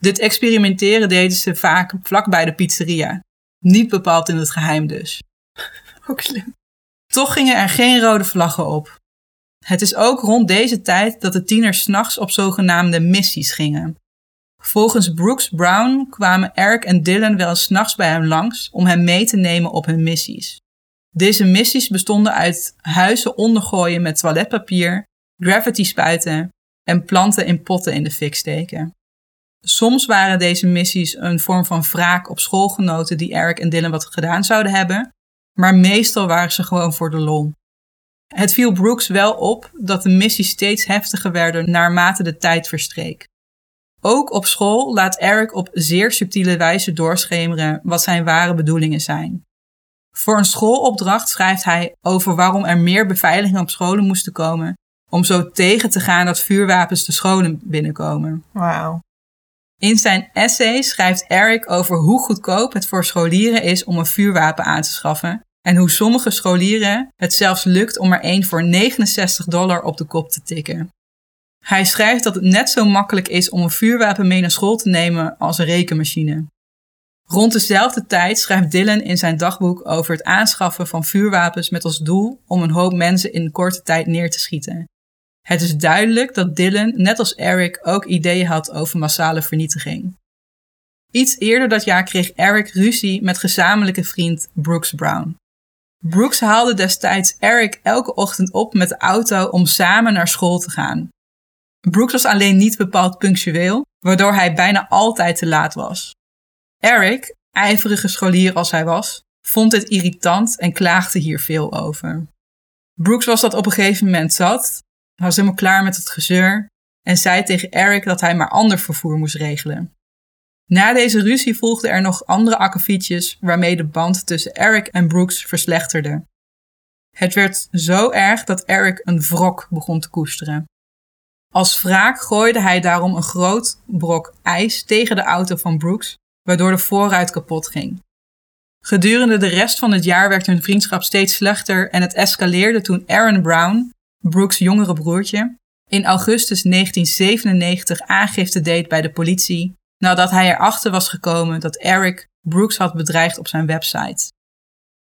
Dit experimenteren deden ze vaak vlak bij de pizzeria. Niet bepaald in het geheim dus. Toch gingen er geen rode vlaggen op. Het is ook rond deze tijd dat de tieners s'nachts op zogenaamde missies gingen. Volgens Brooks Brown kwamen Eric en Dylan wel eens 's nachts bij hem langs om hem mee te nemen op hun missies. Deze missies bestonden uit huizen ondergooien met toiletpapier, gravity spuiten en planten in potten in de fik steken. Soms waren deze missies een vorm van wraak op schoolgenoten die Eric en Dylan wat gedaan zouden hebben, maar meestal waren ze gewoon voor de lol. Het viel Brooks wel op dat de missies steeds heftiger werden naarmate de tijd verstreek. Ook op school laat Eric op zeer subtiele wijze doorschemeren wat zijn ware bedoelingen zijn. Voor een schoolopdracht schrijft hij over waarom er meer beveiliging op scholen moesten komen, om zo tegen te gaan dat vuurwapens de scholen binnenkomen. Wauw. In zijn essay schrijft Eric over hoe goedkoop het voor scholieren is om een vuurwapen aan te schaffen en hoe sommige scholieren het zelfs lukt om er één voor 69 dollar op de kop te tikken. Hij schrijft dat het net zo makkelijk is om een vuurwapen mee naar school te nemen als een rekenmachine. Rond dezelfde tijd schrijft Dylan in zijn dagboek over het aanschaffen van vuurwapens met als doel om een hoop mensen in korte tijd neer te schieten. Het is duidelijk dat Dylan, net als Eric, ook ideeën had over massale vernietiging. Iets eerder dat jaar kreeg Eric ruzie met gezamenlijke vriend Brooks Brown. Brooks haalde destijds Eric elke ochtend op met de auto om samen naar school te gaan. Brooks was alleen niet bepaald punctueel, waardoor hij bijna altijd te laat was. Eric, ijverige scholier als hij was, vond dit irritant en klaagde hier veel over. Brooks was dat op een gegeven moment zat, was helemaal klaar met het gezeur en zei tegen Eric dat hij maar ander vervoer moest regelen. Na deze ruzie volgden er nog andere akkefietjes waarmee de band tussen Eric en Brooks verslechterde. Het werd zo erg dat Eric een wrok begon te koesteren. Als wraak gooide hij daarom een groot brok ijs tegen de auto van Brooks, waardoor de voorruit kapot ging. Gedurende de rest van het jaar werd hun vriendschap steeds slechter en het escaleerde toen Aaron Brown, Brooks jongere broertje, in augustus 1997 aangifte deed bij de politie nadat hij erachter was gekomen dat Eric Brooks had bedreigd op zijn website.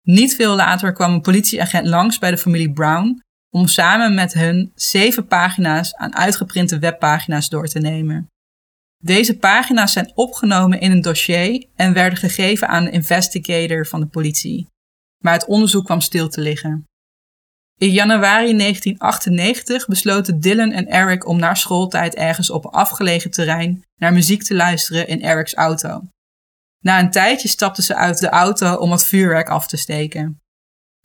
Niet veel later kwam een politieagent langs bij de familie Brown om samen met hun zeven pagina's aan uitgeprinte webpagina's door te nemen. Deze pagina's zijn opgenomen in een dossier en werden gegeven aan de investigator van de politie. Maar het onderzoek kwam stil te liggen. In januari 1998 besloten Dylan en Eric om na schooltijd ergens op een afgelegen terrein naar muziek te luisteren in Eric's auto. Na een tijdje stapten ze uit de auto om het vuurwerk af te steken.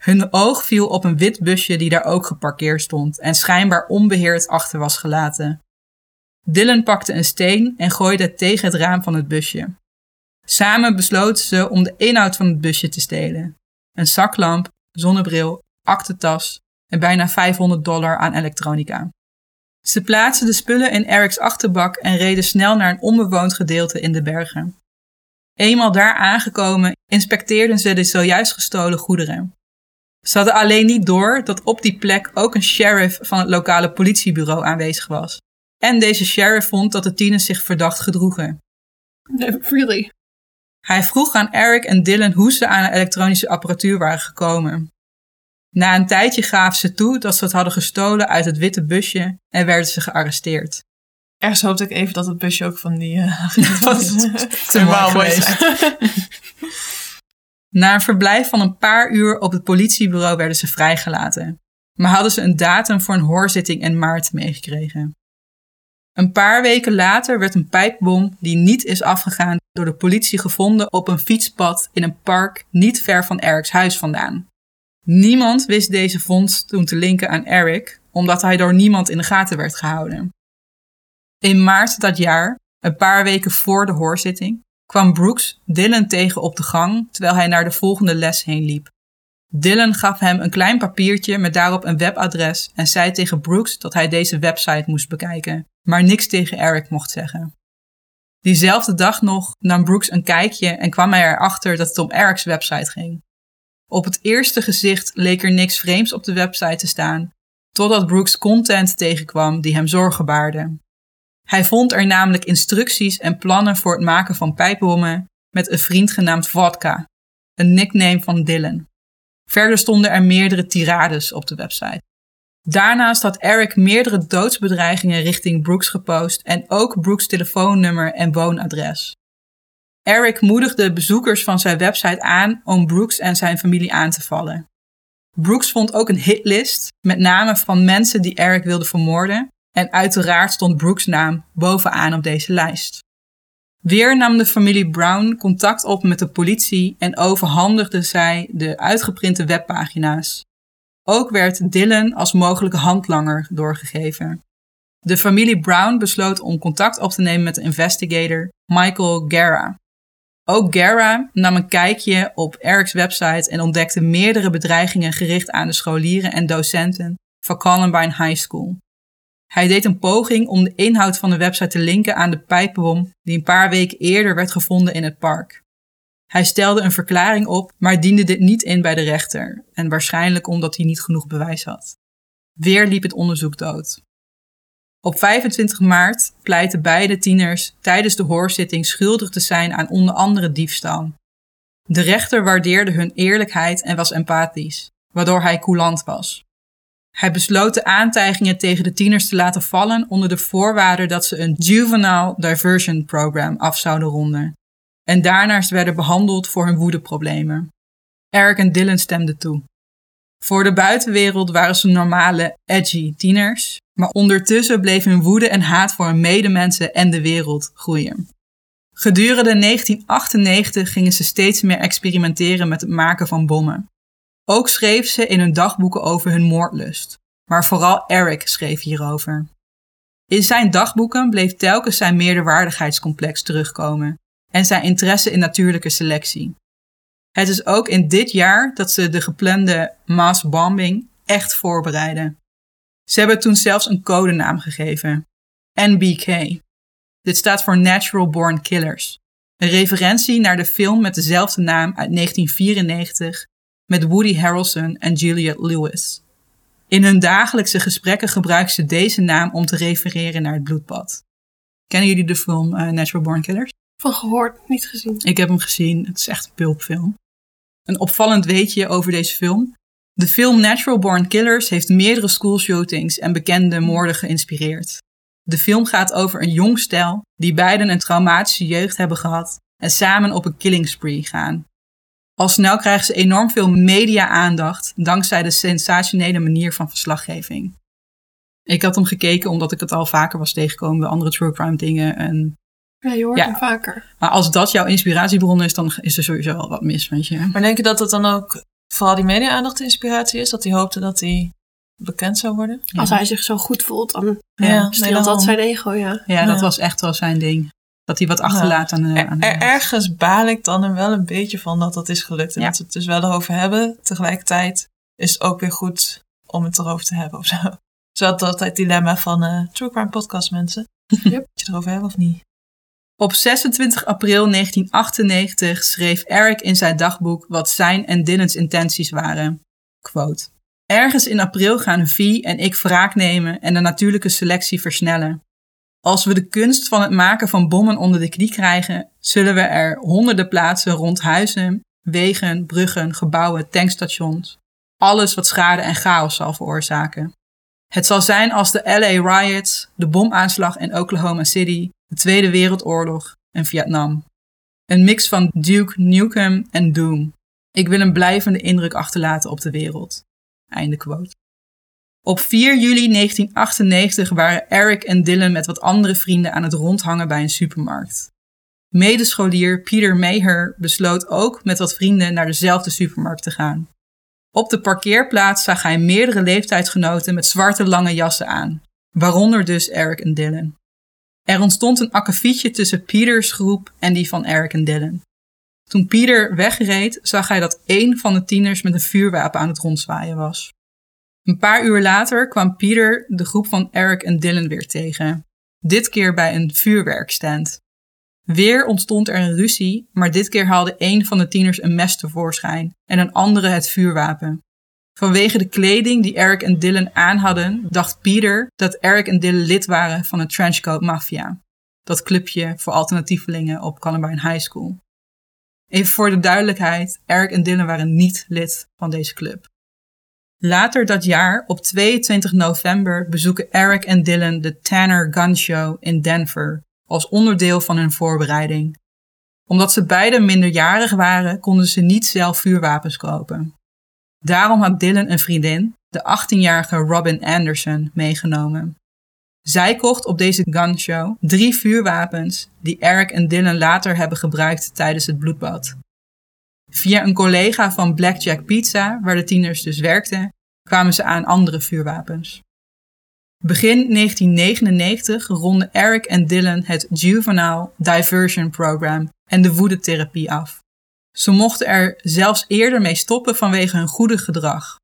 Hun oog viel op een wit busje die daar ook geparkeerd stond en schijnbaar onbeheerd achter was gelaten. Dylan pakte een steen en gooide het tegen het raam van het busje. Samen besloten ze om de inhoud van het busje te stelen: een zaklamp, zonnebril, aktentas en bijna 500 dollar aan elektronica. Ze plaatsten de spullen in Eric's achterbak en reden snel naar een onbewoond gedeelte in de bergen. Eenmaal daar aangekomen inspecteerden ze de zojuist gestolen goederen. Ze hadden alleen niet door dat op die plek ook een sheriff van het lokale politiebureau aanwezig was. En deze sheriff vond dat de tieners zich verdacht gedroegen. Really? Hij vroeg aan Eric en Dylan hoe ze aan de elektronische apparatuur waren gekomen. Na een tijdje gaven ze toe dat ze het hadden gestolen uit het witte busje en werden ze gearresteerd. Ergens hoopte ik even dat het busje ook van die... Uh, was geweest. Na een verblijf van een paar uur op het politiebureau werden ze vrijgelaten. Maar hadden ze een datum voor een hoorzitting in maart meegekregen. Een paar weken later werd een pijpbom die niet is afgegaan door de politie gevonden op een fietspad in een park niet ver van Eric's huis vandaan. Niemand wist deze vondst toen te linken aan Eric, omdat hij door niemand in de gaten werd gehouden. In maart dat jaar, een paar weken voor de hoorzitting, kwam Brooks Dylan tegen op de gang terwijl hij naar de volgende les heen liep. Dylan gaf hem een klein papiertje met daarop een webadres en zei tegen Brooks dat hij deze website moest bekijken, maar niks tegen Eric mocht zeggen. Diezelfde dag nog nam Brooks een kijkje en kwam hij erachter dat het om Eric's website ging. Op het eerste gezicht leek er niks vreemds op de website te staan, totdat Brooks content tegenkwam die hem zorgen baarde. Hij vond er namelijk instructies en plannen voor het maken van pijpbommen met een vriend genaamd Vodka, een nickname van Dylan. Verder stonden er meerdere tirades op de website. Daarnaast had Eric meerdere doodsbedreigingen richting Brooks gepost en ook Brooks telefoonnummer en woonadres. Eric moedigde bezoekers van zijn website aan om Brooks en zijn familie aan te vallen. Brooks vond ook een hitlist met namen van mensen die Eric wilde vermoorden en uiteraard stond Brooks' naam bovenaan op deze lijst. Weer nam de familie Brown contact op met de politie en overhandigde zij de uitgeprinte webpagina's. Ook werd Dylan als mogelijke handlanger doorgegeven. De familie Brown besloot om contact op te nemen met de investigator Michael Guerra. Ook Guerra nam een kijkje op Eric's website en ontdekte meerdere bedreigingen gericht aan de scholieren en docenten van Columbine High School. Hij deed een poging om de inhoud van de website te linken aan de pijpbom die een paar weken eerder werd gevonden in het park. Hij stelde een verklaring op, maar diende dit niet in bij de rechter, en waarschijnlijk omdat hij niet genoeg bewijs had. Weer liep het onderzoek dood. Op 25 maart pleitten beide tieners tijdens de hoorzitting schuldig te zijn aan onder andere diefstal. De rechter waardeerde hun eerlijkheid en was empathisch, waardoor hij coulant was. Hij besloot de aantijgingen tegen de tieners te laten vallen onder de voorwaarde dat ze een Juvenile Diversion Program af zouden ronden. En daarnaast werden behandeld voor hun woedeproblemen. Eric en Dylan stemden toe. Voor de buitenwereld waren ze normale, edgy tieners, maar ondertussen bleef hun woede en haat voor hun medemensen en de wereld groeien. Gedurende 1998 gingen ze steeds meer experimenteren met het maken van bommen. Ook schreef ze in hun dagboeken over hun moordlust, maar vooral Eric schreef hierover. In zijn dagboeken bleef telkens zijn meerderwaardigheidscomplex terugkomen en zijn interesse in natuurlijke selectie. Het is ook in dit jaar dat ze de geplande mass bombing echt voorbereiden. Ze hebben toen zelfs een codenaam gegeven: NBK. Dit staat voor Natural Born Killers, een referentie naar de film met dezelfde naam uit 1994 met Woody Harrelson en Juliette Lewis. In hun dagelijkse gesprekken gebruiken ze deze naam om te refereren naar het bloedbad. Kennen jullie de film uh, Natural Born Killers? Van gehoord, niet gezien. Ik heb hem gezien. Het is echt een pulpfilm. Een opvallend weetje over deze film. De film Natural Born Killers heeft meerdere schoolshootings en bekende moorden geïnspireerd. De film gaat over een jong stel die beiden een traumatische jeugd hebben gehad en samen op een killing spree gaan. Al snel krijgen ze enorm veel media-aandacht dankzij de sensationele manier van verslaggeving. Ik had hem gekeken omdat ik het al vaker was tegengekomen bij andere true crime dingen. En, Ja, je hoort Ja. hem vaker. maar als dat jouw inspiratiebron is, dan is er sowieso al wat mis met je. Maar denk je dat het dan ook vooral die media-aandacht de inspiratie is? Dat hij hoopte dat hij bekend zou worden? Ja. Als hij zich zo goed voelt, dan Ja, nee, dat zijn ego, ja. Ja, dat was echt wel zijn ding. Dat hij wat achterlaat aan de... Er, aan de- er- ergens baal ik dan er wel een beetje van dat dat is gelukt. En Ja. dat we het dus wel erover hebben. Tegelijkertijd is het ook weer goed om het erover te hebben of zo. Zo had dat het dilemma van eh True Crime Podcast mensen. Yep. Moet je het erover hebben of niet? Op 26 april 1998 schreef Eric in zijn dagboek wat zijn en Dylan's intenties waren. Quote. Ergens in april gaan V en ik wraak nemen en de natuurlijke selectie versnellen. Als we de kunst van het maken van bommen onder de knie krijgen, zullen we er honderden plaatsen rond huizen, wegen, bruggen, gebouwen, tankstations. Alles wat schade en chaos zal veroorzaken. Het zal zijn als de LA riots, de bomaanslag in Oklahoma City, de Tweede Wereldoorlog en Vietnam. Een mix van Duke Nukem en Doom. Ik wil een blijvende indruk achterlaten op de wereld. Einde quote. Op 4 juli 1998 waren Eric en Dylan met wat andere vrienden aan het rondhangen bij een supermarkt. Medescholier Peter Maher besloot ook met wat vrienden naar dezelfde supermarkt te gaan. Op de parkeerplaats zag hij meerdere leeftijdsgenoten met zwarte lange jassen aan, waaronder dus Eric en Dylan. Er ontstond een akkefietje tussen Peters groep en die van Eric en Dylan. Toen Peter wegreed, zag hij dat één van de tieners met een vuurwapen aan het rondzwaaien was. Een paar uur later kwam Peter de groep van Eric en Dylan weer tegen. Dit keer bij een vuurwerkstand. Weer ontstond er een ruzie, maar dit keer haalde één van de tieners een mes tevoorschijn en een andere het vuurwapen. Vanwege de kleding die Eric en Dylan aan hadden, dacht Peter dat Eric en Dylan lid waren van de Trenchcoat Mafia. Dat clubje voor alternatievelingen op Columbine High School. Even voor de duidelijkheid, Eric en Dylan waren niet lid van deze club. Later dat jaar, op 22 november, bezoeken Eric en Dylan de Tanner Gun Show in Denver als onderdeel van hun voorbereiding. Omdat ze beiden minderjarig waren, konden ze niet zelf vuurwapens kopen. Daarom had Dylan een vriendin, de 18-jarige Robin Anderson, meegenomen. Zij kocht op deze gunshow drie vuurwapens die Eric en Dylan later hebben gebruikt tijdens het bloedbad. Via een collega van Blackjack Pizza, waar de tieners dus werkten, kwamen ze aan andere vuurwapens. Begin 1999 ronden Eric en Dylan het Juvenile Diversion Program en de woedetherapie af. Ze mochten er zelfs eerder mee stoppen vanwege hun goede gedrag.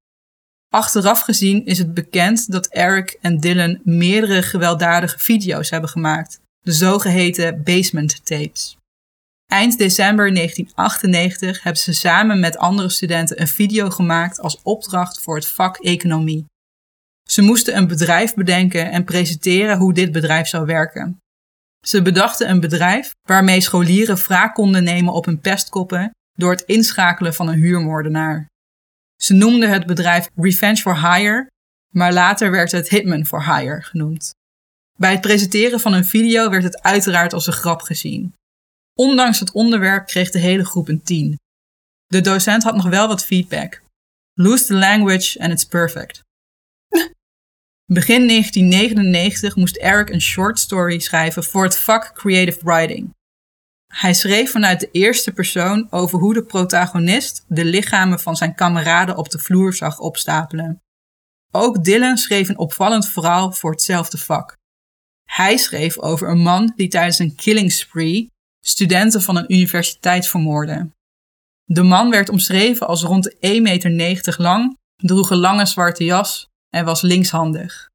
Achteraf gezien is het bekend dat Eric en Dylan meerdere gewelddadige video's hebben gemaakt, de zogeheten basement tapes. Eind december 1998 hebben ze samen met andere studenten een video gemaakt als opdracht voor het vak economie. Ze moesten een bedrijf bedenken en presenteren hoe dit bedrijf zou werken. Ze bedachten een bedrijf waarmee scholieren wraak konden nemen op hun pestkoppen door het inschakelen van een huurmoordenaar. Ze noemden het bedrijf Revenge for Hire, maar later werd het Hitman for Hire genoemd. Bij het presenteren van een video werd het uiteraard als een grap gezien. Ondanks het onderwerp kreeg de hele groep een 10. De docent had nog wel wat feedback. Lose the language and it's perfect. Begin 1999 moest Eric een short story schrijven voor het vak Creative Writing. Hij schreef vanuit de eerste persoon over hoe de protagonist de lichamen van zijn kameraden op de vloer zag opstapelen. Ook Dylan schreef een opvallend verhaal voor hetzelfde vak. Hij schreef over een man die tijdens een killing spree studenten van een universiteit vermoordde. De man werd omschreven als rond de 1,90 meter lang, droeg een lange zwarte jas en was linkshandig.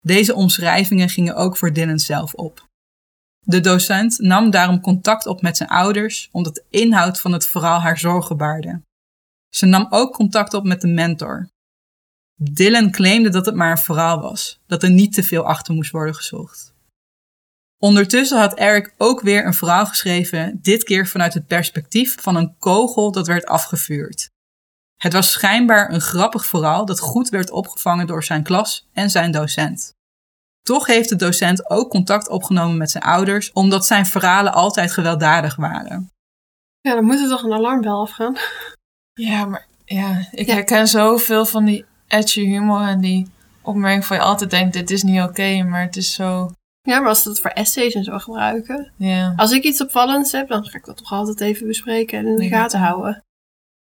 Deze omschrijvingen gingen ook voor Dylan zelf op. De docent nam daarom contact op met zijn ouders omdat de inhoud van het verhaal haar zorgen baarde. Ze nam ook contact op met de mentor. Dylan claimde dat het maar een verhaal was, dat er niet te veel achter moest worden gezocht. Ondertussen had Eric ook weer een verhaal geschreven, dit keer vanuit het perspectief van een kogel dat werd afgevuurd. Het was schijnbaar een grappig verhaal dat goed werd opgevangen door zijn klas en zijn docent. Toch heeft de docent ook contact opgenomen met zijn ouders, omdat zijn verhalen altijd gewelddadig waren. Ja, dan moet er toch een alarmbel afgaan. Ja, maar ja, ik Ja. herken zoveel van die edgy humor en die opmerking van je altijd denkt, dit is niet oké, maar het is zo, Ja, maar als ze dat voor essays en zo gebruiken. ja. Als ik iets opvallends heb, dan ga ik dat toch altijd even bespreken en in de gaten houden.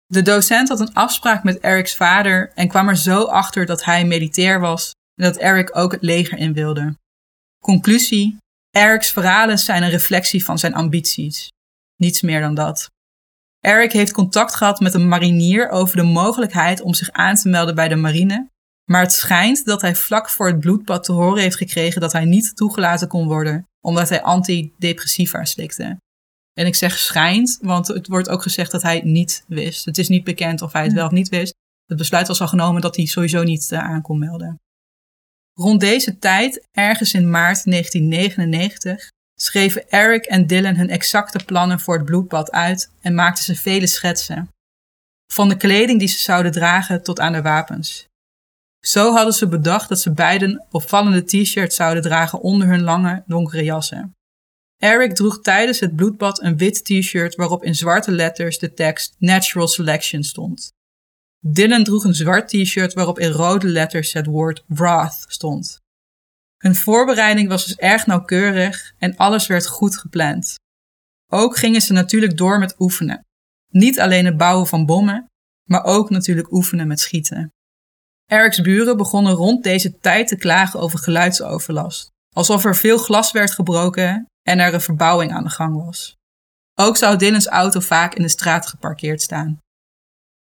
De docent had een afspraak met Eric's vader en kwam er zo achter dat hij militair was en dat Eric ook het leger in wilde. Conclusie: Eric's verhalen zijn een reflectie van zijn ambities. Niets meer dan dat. Eric heeft contact gehad met een marinier over de mogelijkheid om zich aan te melden bij de marine, maar het schijnt dat hij vlak voor het bloedbad te horen heeft gekregen dat hij niet toegelaten kon worden, omdat hij antidepressiva slikte. En ik zeg schijnt, want het wordt ook gezegd dat hij het niet wist. Het is niet bekend of hij het wel of niet wist. Het besluit was al genomen dat hij sowieso niet eh, aan kon melden. Rond deze tijd, ergens in maart 1999, schreven Eric en Dylan hun exacte plannen voor het bloedbad uit en maakten ze vele schetsen. Van de kleding die ze zouden dragen tot aan de wapens. Zo hadden ze bedacht dat ze beiden opvallende t-shirts zouden dragen onder hun lange, donkere jassen. Eric droeg tijdens het bloedbad een wit t-shirt waarop in zwarte letters de tekst Natural Selection stond. Dylan droeg een zwart t-shirt waarop in rode letters het woord Wrath stond. Hun voorbereiding was dus erg nauwkeurig en alles werd goed gepland. Ook gingen ze natuurlijk door met oefenen. Niet alleen het bouwen van bommen, maar ook natuurlijk oefenen met schieten. Eric's buren begonnen rond deze tijd te klagen over geluidsoverlast, alsof er veel glas werd gebroken en er een verbouwing aan de gang was. Ook zou Dylan's auto vaak in de straat geparkeerd staan.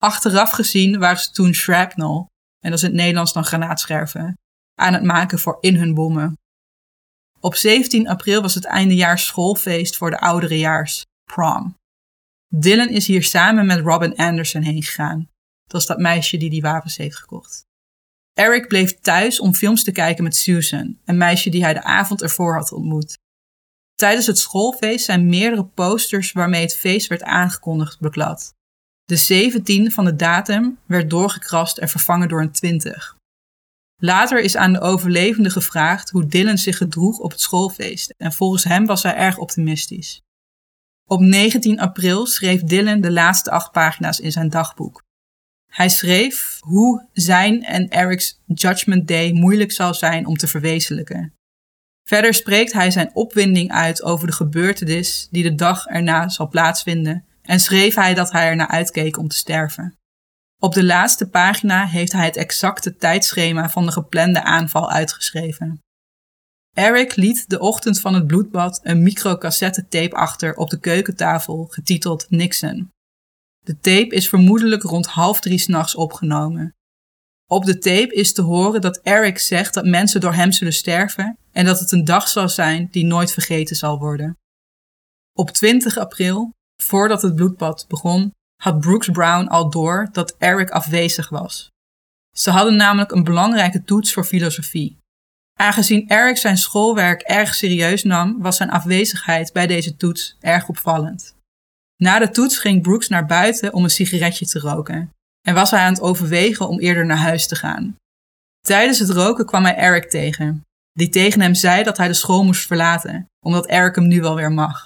Achteraf gezien waren ze toen shrapnel, en dat is in het Nederlands dan granaatscherven, aan het maken voor in hun bommen. Op 17 april was het eindejaars schoolfeest voor de ouderejaars, prom. Dylan is hier samen met Robin Anderson heen gegaan. Dat is dat meisje die die wapens heeft gekocht. Eric bleef thuis om films te kijken met Susan, een meisje die hij de avond ervoor had ontmoet. Tijdens het schoolfeest zijn meerdere posters waarmee het feest werd aangekondigd beklad. De 17 van de datum werd doorgekrast en vervangen door een 20. Later is aan de overlevende gevraagd hoe Dylan zich gedroeg op het schoolfeest en volgens hem was hij erg optimistisch. Op 19 april schreef Dylan de laatste acht pagina's in zijn dagboek. Hij schreef hoe zijn en Eric's Judgment Day moeilijk zal zijn om te verwezenlijken. Verder spreekt hij zijn opwinding uit over de gebeurtenis die de dag erna zal plaatsvinden en schreef hij dat hij ernaar uitkeek om te sterven. Op de laatste pagina heeft hij het exacte tijdschema van de geplande aanval uitgeschreven. Eric liet de ochtend van het bloedbad een microcassettetape achter op de keukentafel getiteld Nixon. De tape is vermoedelijk rond half drie s'nachts opgenomen. Op de tape is te horen dat Eric zegt dat mensen door hem zullen sterven en dat het een dag zal zijn die nooit vergeten zal worden. Op 20 april, voordat het bloedbad begon, had Brooks Brown al door dat Eric afwezig was. Ze hadden namelijk een belangrijke toets voor filosofie. Aangezien Eric zijn schoolwerk erg serieus nam, was zijn afwezigheid bij deze toets erg opvallend. Na de toets ging Brooks naar buiten om een sigaretje te roken en was hij aan het overwegen om eerder naar huis te gaan. Tijdens het roken kwam hij Eric tegen, die tegen hem zei dat hij de school moest verlaten, omdat Eric hem nu wel weer mag.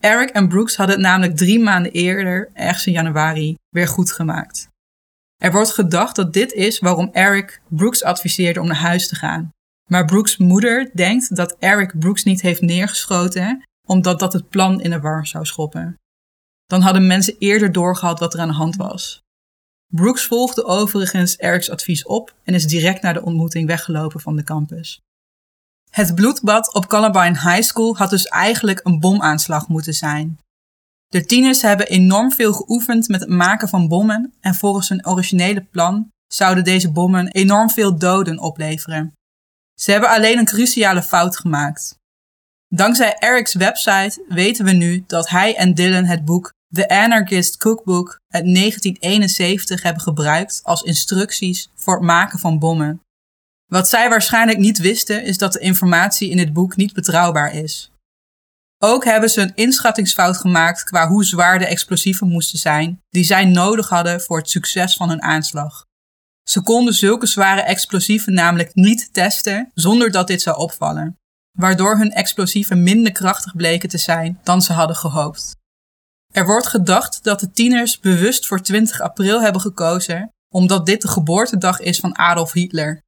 Eric en Brooks hadden het namelijk drie maanden eerder, ergens in januari, weer goed gemaakt. Er wordt gedacht dat dit is waarom Eric Brooks adviseerde om naar huis te gaan. Maar Brooks' moeder denkt dat Eric Brooks niet heeft neergeschoten, omdat dat het plan in de war zou schoppen. Dan hadden mensen eerder doorgehad wat er aan de hand was. Brooks volgde overigens Eric's advies op en is direct naar de ontmoeting weggelopen van de campus. Het bloedbad op Columbine High School had dus eigenlijk een bomaanslag moeten zijn. De tieners hebben enorm veel geoefend met het maken van bommen en volgens hun originele plan zouden deze bommen enorm veel doden opleveren. Ze hebben alleen een cruciale fout gemaakt. Dankzij Eric's website weten we nu dat hij en Dylan het boek The Anarchist Cookbook uit 1971 hebben gebruikt als instructies voor het maken van bommen. Wat zij waarschijnlijk niet wisten is dat de informatie in dit boek niet betrouwbaar is. Ook hebben ze een inschattingsfout gemaakt qua hoe zwaar de explosieven moesten zijn die zij nodig hadden voor het succes van hun aanslag. Ze konden zulke zware explosieven namelijk niet testen zonder dat dit zou opvallen, waardoor hun explosieven minder krachtig bleken te zijn dan ze hadden gehoopt. Er wordt gedacht dat de tieners bewust voor 20 april hebben gekozen omdat dit de geboortedag is van Adolf Hitler.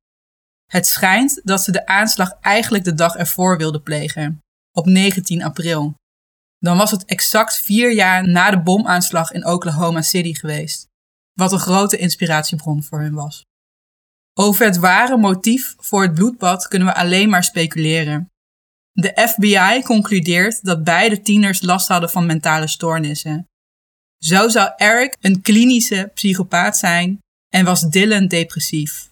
Het schijnt dat ze de aanslag eigenlijk de dag ervoor wilden plegen, op 19 april. Dan was het exact vier jaar na de bomaanslag in Oklahoma City geweest, wat een grote inspiratiebron voor hun was. Over het ware motief voor het bloedbad kunnen we alleen maar speculeren. De FBI concludeert dat beide tieners last hadden van mentale stoornissen. Zo zou Eric een klinische psychopaat zijn en was Dylan depressief.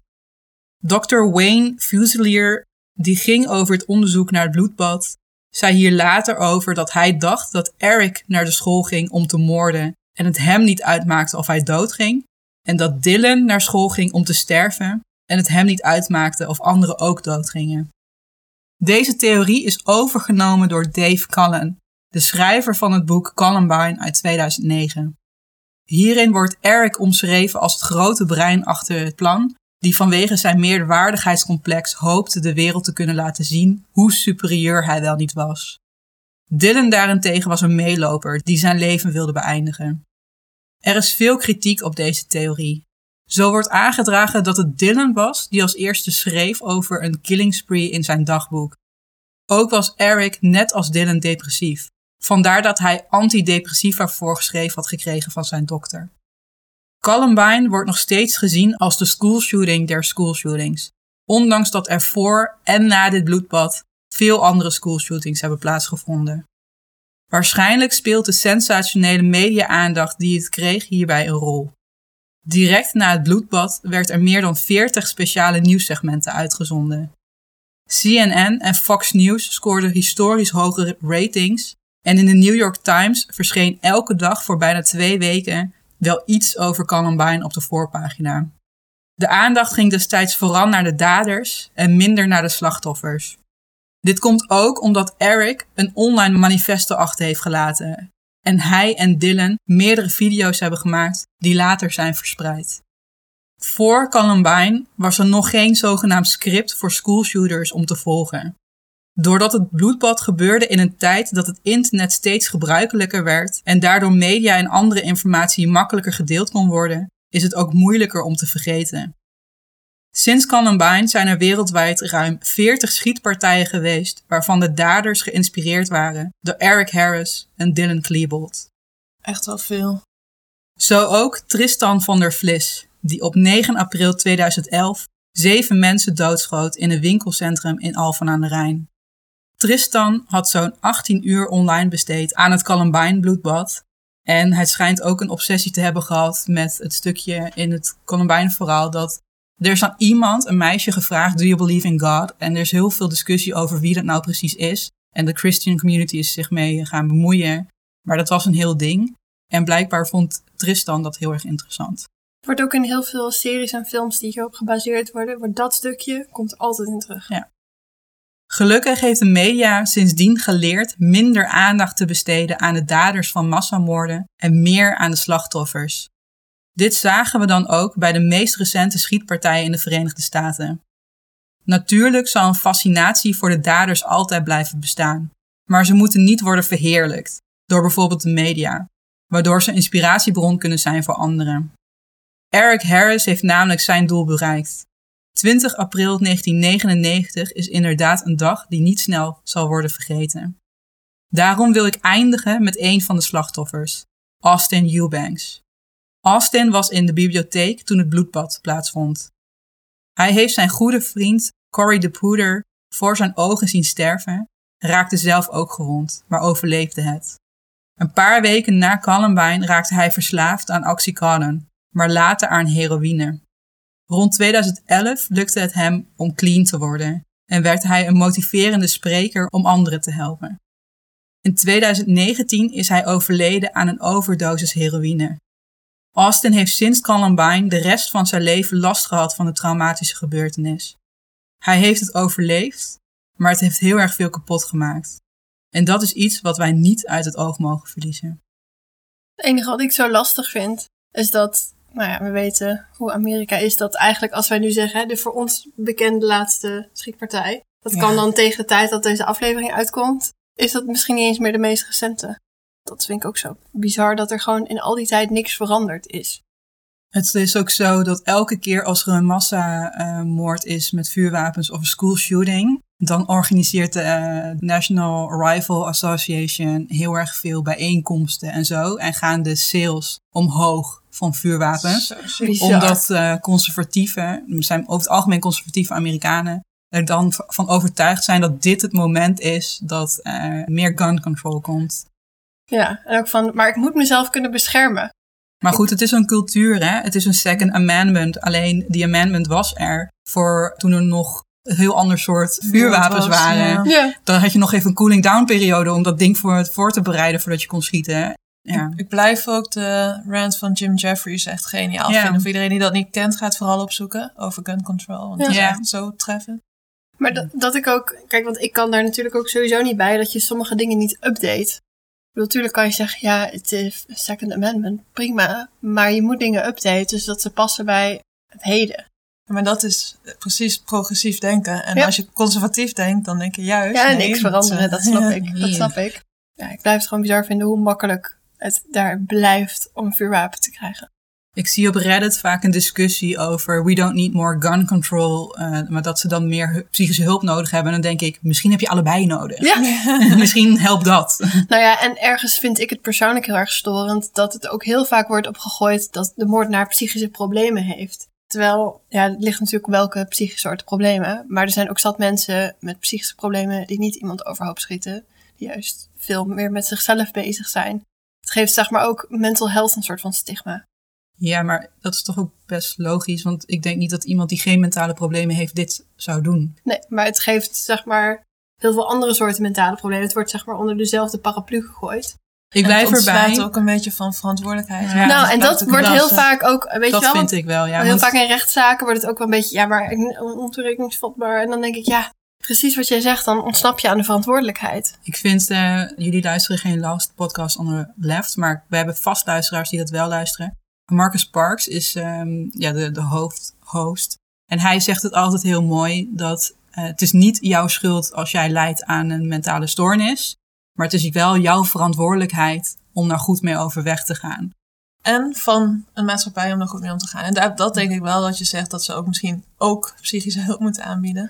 Dr. Wayne Fuselier, die ging over het onderzoek naar het bloedbad, zei hier later over dat hij dacht dat Eric naar de school ging om te moorden en het hem niet uitmaakte of hij doodging, en dat Dylan naar school ging om te sterven en het hem niet uitmaakte of anderen ook doodgingen. Deze theorie is overgenomen door Dave Cullen, de schrijver van het boek Columbine uit 2009. Hierin wordt Eric omschreven als het grote brein achter het plan, die vanwege zijn meerwaardigheidscomplex hoopte de wereld te kunnen laten zien hoe superieur hij wel niet was. Dylan daarentegen was een meeloper die zijn leven wilde beëindigen. Er is veel kritiek op deze theorie. Zo wordt aangedragen dat het Dylan was die als eerste schreef over een killing spree in zijn dagboek. Ook was Eric net als Dylan depressief. Vandaar dat hij antidepressiva voorgeschreven had gekregen van zijn dokter. Columbine wordt nog steeds gezien als de schoolshooting der schoolshootings. Ondanks dat er voor en na dit bloedbad veel andere schoolshootings hebben plaatsgevonden. Waarschijnlijk speelt de sensationele media-aandacht die het kreeg hierbij een rol. Direct na het bloedbad werd er meer dan 40 speciale nieuwssegmenten uitgezonden. CNN en Fox News scoorden historisch hoge ratings en in de New York Times verscheen elke dag voor bijna twee weken wel iets over Columbine op de voorpagina. De aandacht ging destijds vooral naar de daders en minder naar de slachtoffers. Dit komt ook omdat Eric een online manifesto achter heeft gelaten en hij en Dylan meerdere video's hebben gemaakt die later zijn verspreid. Voor Columbine was er nog geen zogenaamd script voor schoolshooters om te volgen. Doordat het bloedbad gebeurde in een tijd dat het internet steeds gebruikelijker werd en daardoor media en andere informatie makkelijker gedeeld kon worden, is het ook moeilijker om te vergeten. Sinds Columbine zijn er wereldwijd ruim 40 schietpartijen geweest waarvan de daders geïnspireerd waren door Eric Harris en Dylan Klebold. Echt wel veel. Zo ook Tristan van der Vlis, die op 9 april 2011 zeven mensen doodschoot in een winkelcentrum in Alphen aan de Rijn. Tristan had zo'n 18 uur online besteed aan het Columbine bloedbad. En hij schijnt ook een obsessie te hebben gehad met het stukje in het Columbine verhaal dat er is aan iemand, een meisje, gevraagd: Do you believe in God? En er is heel veel discussie over wie dat nou precies is. En de Christian community is zich mee gaan bemoeien. Maar dat was een heel ding. En blijkbaar vond Tristan dat heel erg interessant. Wordt ook in heel veel series en films die hierop gebaseerd worden, wordt dat stukje komt altijd in terug. Ja. Gelukkig heeft de media sindsdien geleerd minder aandacht te besteden aan de daders van massamoorden en meer aan de slachtoffers. Dit zagen we dan ook bij de meest recente schietpartijen in de Verenigde Staten. Natuurlijk zal een fascinatie voor de daders altijd blijven bestaan, maar ze moeten niet worden verheerlijkt door bijvoorbeeld de media, waardoor ze inspiratiebron kunnen zijn voor anderen. Eric Harris heeft namelijk zijn doel bereikt. 20 april 1999 is inderdaad een dag die niet snel zal worden vergeten. Daarom wil ik eindigen met een van de slachtoffers, Austin Eubanks. Austin was in de bibliotheek toen het bloedbad plaatsvond. Hij heeft zijn goede vriend Cory de Poeder voor zijn ogen zien sterven, raakte zelf ook gewond, maar overleefde het. Een paar weken na Columbine raakte hij verslaafd aan oxycodone, maar later aan heroïne. Rond 2011 lukte het hem om clean te worden en werd hij een motiverende spreker om anderen te helpen. In 2019 is hij overleden aan een overdosis heroïne. Austin heeft sinds Columbine de rest van zijn leven last gehad van de traumatische gebeurtenis. Hij heeft het overleefd, maar het heeft heel erg veel kapot gemaakt. En dat is iets wat wij niet uit het oog mogen verliezen. Het enige wat ik zo lastig vind, is dat, nou ja, we weten hoe Amerika is. Dat eigenlijk als wij nu zeggen, de voor ons bekende laatste schietpartij. Dat Ja. kan dan tegen de tijd dat deze aflevering uitkomt, is dat misschien niet eens meer de meest recente. Dat vind ik ook zo bizar dat er gewoon in al die tijd niks veranderd is. Het is ook zo dat elke keer als er een massamoord is met vuurwapens of een school shooting, dan organiseert de eh, National Rifle Association heel erg veel bijeenkomsten en zo. En gaan de sales omhoog van vuurwapens. Omdat eh conservatieven, zijn over het algemeen conservatieve Amerikanen, er dan van overtuigd zijn dat dit het moment is dat er meer gun control komt. Ja, en ook van, maar ik moet mezelf kunnen beschermen. Maar goed, het is een cultuur, hè? Het is een Second Amendment. Alleen die amendment was er voor toen er nog een heel ander soort vuurwapens was, waren. ja. Ja. Dan had je nog even een cooling down periode om dat ding voor, voor te bereiden voordat je kon schieten. Ja. Ik blijf ook de rant van Jim Jeffries echt geniaal Ja. vinden. Voor iedereen die dat niet kent, gaat vooral opzoeken over gun control. Want het is Ja. echt zo treffend. Maar dat, dat ik ook, kijk, want ik kan daar natuurlijk ook sowieso niet bij dat je sommige dingen niet update. Ik Natuurlijk kan je zeggen, ja, het is Second Amendment, prima. Maar je moet dingen updaten, dus dat ze passen bij het heden. Maar dat is precies progressief denken. En Ja. als je conservatief denkt, dan denk je juist... Ja, nee, niks veranderen, eh, dat snap ja. ik. Dat snap ik. Ja, ik blijf het gewoon bizar vinden hoe makkelijk het daar blijft om een vuurwapen te krijgen. Ik zie op Reddit vaak een discussie over we don't need more gun control, eh, maar dat ze dan meer hu- psychische hulp nodig hebben. En dan denk ik, misschien heb je allebei nodig. Ja. misschien helpt dat. Nou ja, en ergens vind ik het persoonlijk heel erg storend dat het ook heel vaak wordt opgegooid dat de moordenaar psychische problemen heeft. Terwijl, ja, het ligt natuurlijk welke psychische soorten problemen. Maar er zijn ook zat mensen met psychische problemen die niet iemand overhoop schieten. Die juist veel meer met zichzelf bezig zijn. Het geeft zeg maar ook mental health een soort van stigma. Ja, maar dat is toch ook best logisch, want ik denk niet dat iemand die geen mentale problemen heeft dit zou doen. Nee, maar het geeft zeg maar heel veel andere soorten mentale problemen. Het wordt zeg maar onder dezelfde paraplu gegooid. Ik En blijf het erbij. ook een beetje van verantwoordelijkheid. Ja, nou, en dat wordt heel vaak ook, weet dat je wel, vind want ik wel, ja. heel want- vaak in rechtszaken wordt het ook wel een beetje, ja, maar ontoerekeningsvatbaar. En dan denk ik, ja, precies wat jij zegt, dan ontsnap je aan de verantwoordelijkheid. Ik vind, eh, jullie luisteren geen last podcast on the left, maar we hebben vast luisteraars die dat wel luisteren. Marcus Parks is ehm, ja, de, de hoofd, host. En hij zegt het altijd heel mooi dat eh, het is niet jouw schuld als jij lijdt aan een mentale stoornis. Maar het is wel jouw verantwoordelijkheid om daar goed mee overweg te gaan. En van een maatschappij om er goed mee om te gaan. En daar, dat denk ik wel dat je zegt dat ze ook misschien ook psychische hulp moeten aanbieden.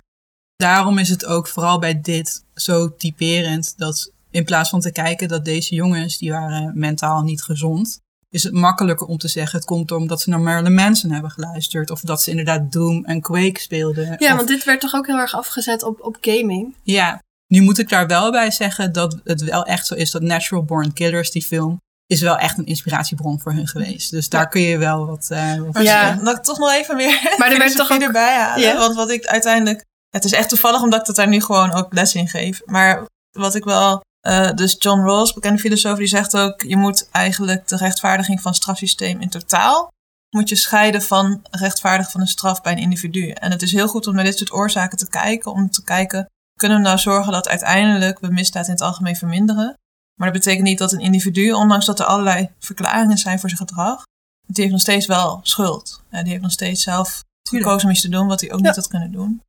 Daarom is het ook vooral bij dit zo typerend dat in plaats van te kijken dat deze jongens, die waren mentaal niet gezond, is het makkelijker om te zeggen het komt omdat ze naar Marilyn Manson hebben geluisterd. Of dat ze inderdaad Doom en Quake speelden. Ja, Of- want dit werd toch ook heel erg afgezet op, op gaming. ja, nu moet ik daar wel bij zeggen dat het wel echt zo is dat Natural Born Killers, die film, is wel echt een inspiratiebron voor hun geweest. Dus daar kun je wel wat... eh, wat Ja. dat ik toch nog even meer Maar er werd toch ook- erbij halen. Ja. Want wat ik uiteindelijk... Het is echt toevallig omdat ik het daar nu gewoon ook les in geef. Maar wat ik wel... eh, dus John Rawls, bekende filosoof, die zegt ook... Je moet eigenlijk de rechtvaardiging van het strafsysteem in totaal... moet je scheiden van rechtvaardig van een straf bij een individu. En het is heel goed om naar dit soort oorzaken te kijken. Om te kijken, kunnen we nou zorgen dat uiteindelijk we misdaad in het algemeen verminderen? Maar dat betekent niet dat een individu, ondanks dat er allerlei verklaringen zijn voor zijn gedrag, die heeft nog steeds wel schuld. Ja, die heeft nog steeds zelf gekozen om iets te doen wat hij ook Ja. niet had kunnen doen.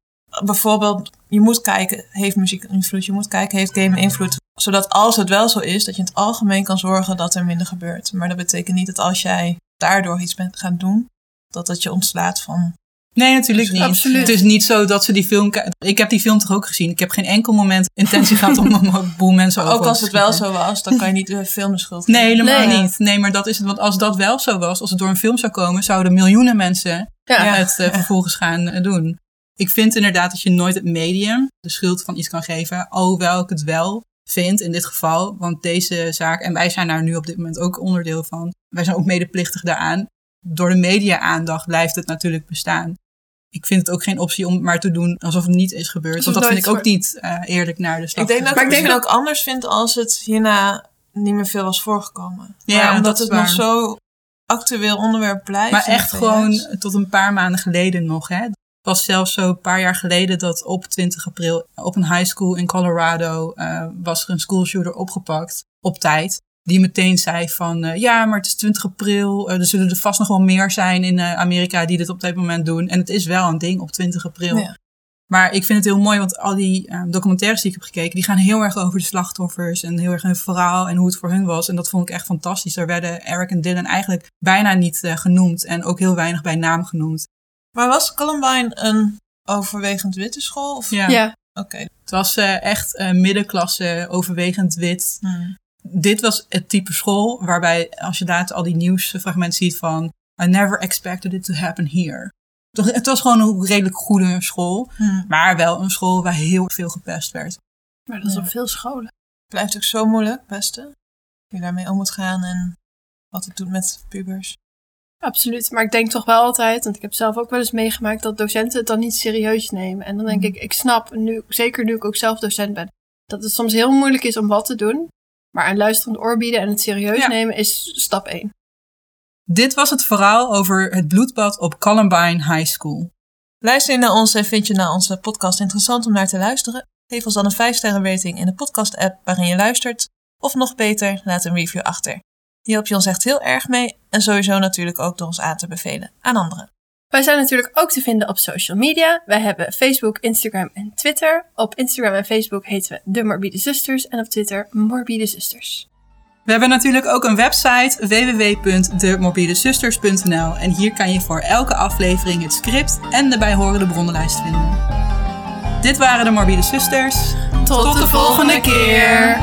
Bijvoorbeeld, je moet kijken, heeft muziek invloed? Je moet kijken, heeft game invloed? Zodat als het wel zo is, dat je in het algemeen kan zorgen dat er minder gebeurt. Maar dat betekent niet dat als jij daardoor iets bent gaan doen, dat dat je ontslaat van... Nee, natuurlijk niet. Absoluut. Het is niet zo dat ze die film... Ik heb die film toch ook gezien. Ik heb geen enkel moment intentie gehad om een boel mensen over Ook als het wel zo was, dan kan je niet de film de schuld Nee, geven. helemaal Nee. niet. Nee, maar dat is het. Want als dat wel zo was, als het door een film zou komen, zouden miljoenen mensen Ja. Ja. het eh, vervolgens gaan eh, doen. Ik vind inderdaad dat je nooit het medium de schuld van iets kan geven. Alhoewel ik het wel vind in dit geval. Want deze zaak, en wij zijn daar nu op dit moment ook onderdeel van. Wij zijn ook medeplichtig daaraan. Door de media-aandacht blijft het natuurlijk bestaan. Ik vind het ook geen optie om het maar te doen alsof het niet is gebeurd. Alsof Want dat vind ik ook niet eh, eerlijk naar de Ik stad. denk dat ik Maar het ik denk misschien ook anders vind als het hierna niet meer veel was voorgekomen. Ja, maar dat omdat het waar. nog zo actueel onderwerp blijft. Maar echt gewoon tot een paar maanden geleden nog. Hè? was zelfs zo een paar jaar geleden dat op 20 april op een high school in Colorado eh, was er een schoolshooter opgepakt op tijd. Die meteen zei van eh, ja, maar het is 20 april. eh, er zullen er vast nog wel meer zijn in eh, Amerika die dit op dit moment doen. En het is wel een ding op 20 april. Ja. Maar ik vind het heel mooi, want al die documentaires die ik heb gekeken, die gaan heel erg over de slachtoffers en heel erg hun verhaal en hoe het voor hun was. En dat vond ik echt fantastisch. Daar werden Eric en Dylan eigenlijk bijna niet genoemd en ook heel weinig bij naam genoemd. Maar was Columbine een overwegend witte school? Of? Ja. Ja. Oké. Het was echt eh, middenklasse, overwegend wit. Hmm. Dit was het type school waarbij, als je daar al die nieuwsfragmenten ziet van I never expected it to happen here. Toch, Het was gewoon een redelijk goede school, Hmm. maar wel een school waar heel veel gepest werd. Maar dat is Ja. op veel scholen. Het blijft ook zo moeilijk, beste. Hoe je daarmee om moet gaan en wat het doet met pubers. Absoluut. Maar ik denk toch wel altijd, want ik heb zelf ook wel eens meegemaakt dat docenten het dan niet serieus nemen. En dan denk Mhm. ik, ik snap, nu, zeker nu ik ook zelf docent ben, dat het soms heel moeilijk is om wat te doen. Maar een luisterend oor bieden en het serieus Ja. nemen is stap 1. Dit was het verhaal over het bloedbad op Columbine High School. Luister je naar ons en vind je nou onze podcast interessant om naar te luisteren? Geef ons dan een 5 sterren rating in de podcast app waarin je luistert. Of nog beter, laat een review achter. Hier help je ons echt heel erg mee en sowieso natuurlijk ook door ons aan te bevelen aan anderen. Wij zijn natuurlijk ook te vinden op social media. Wij hebben Facebook, Instagram en Twitter. Op Instagram en Facebook heten we De Morbide Zusters en op Twitter Morbide Zusters. We hebben natuurlijk ook een website www.demorbidezusters.nl en hier kan je voor elke aflevering het script en de bijhorende bronnenlijst vinden. Dit waren de Morbide Zusters. Tot, de volgende keer.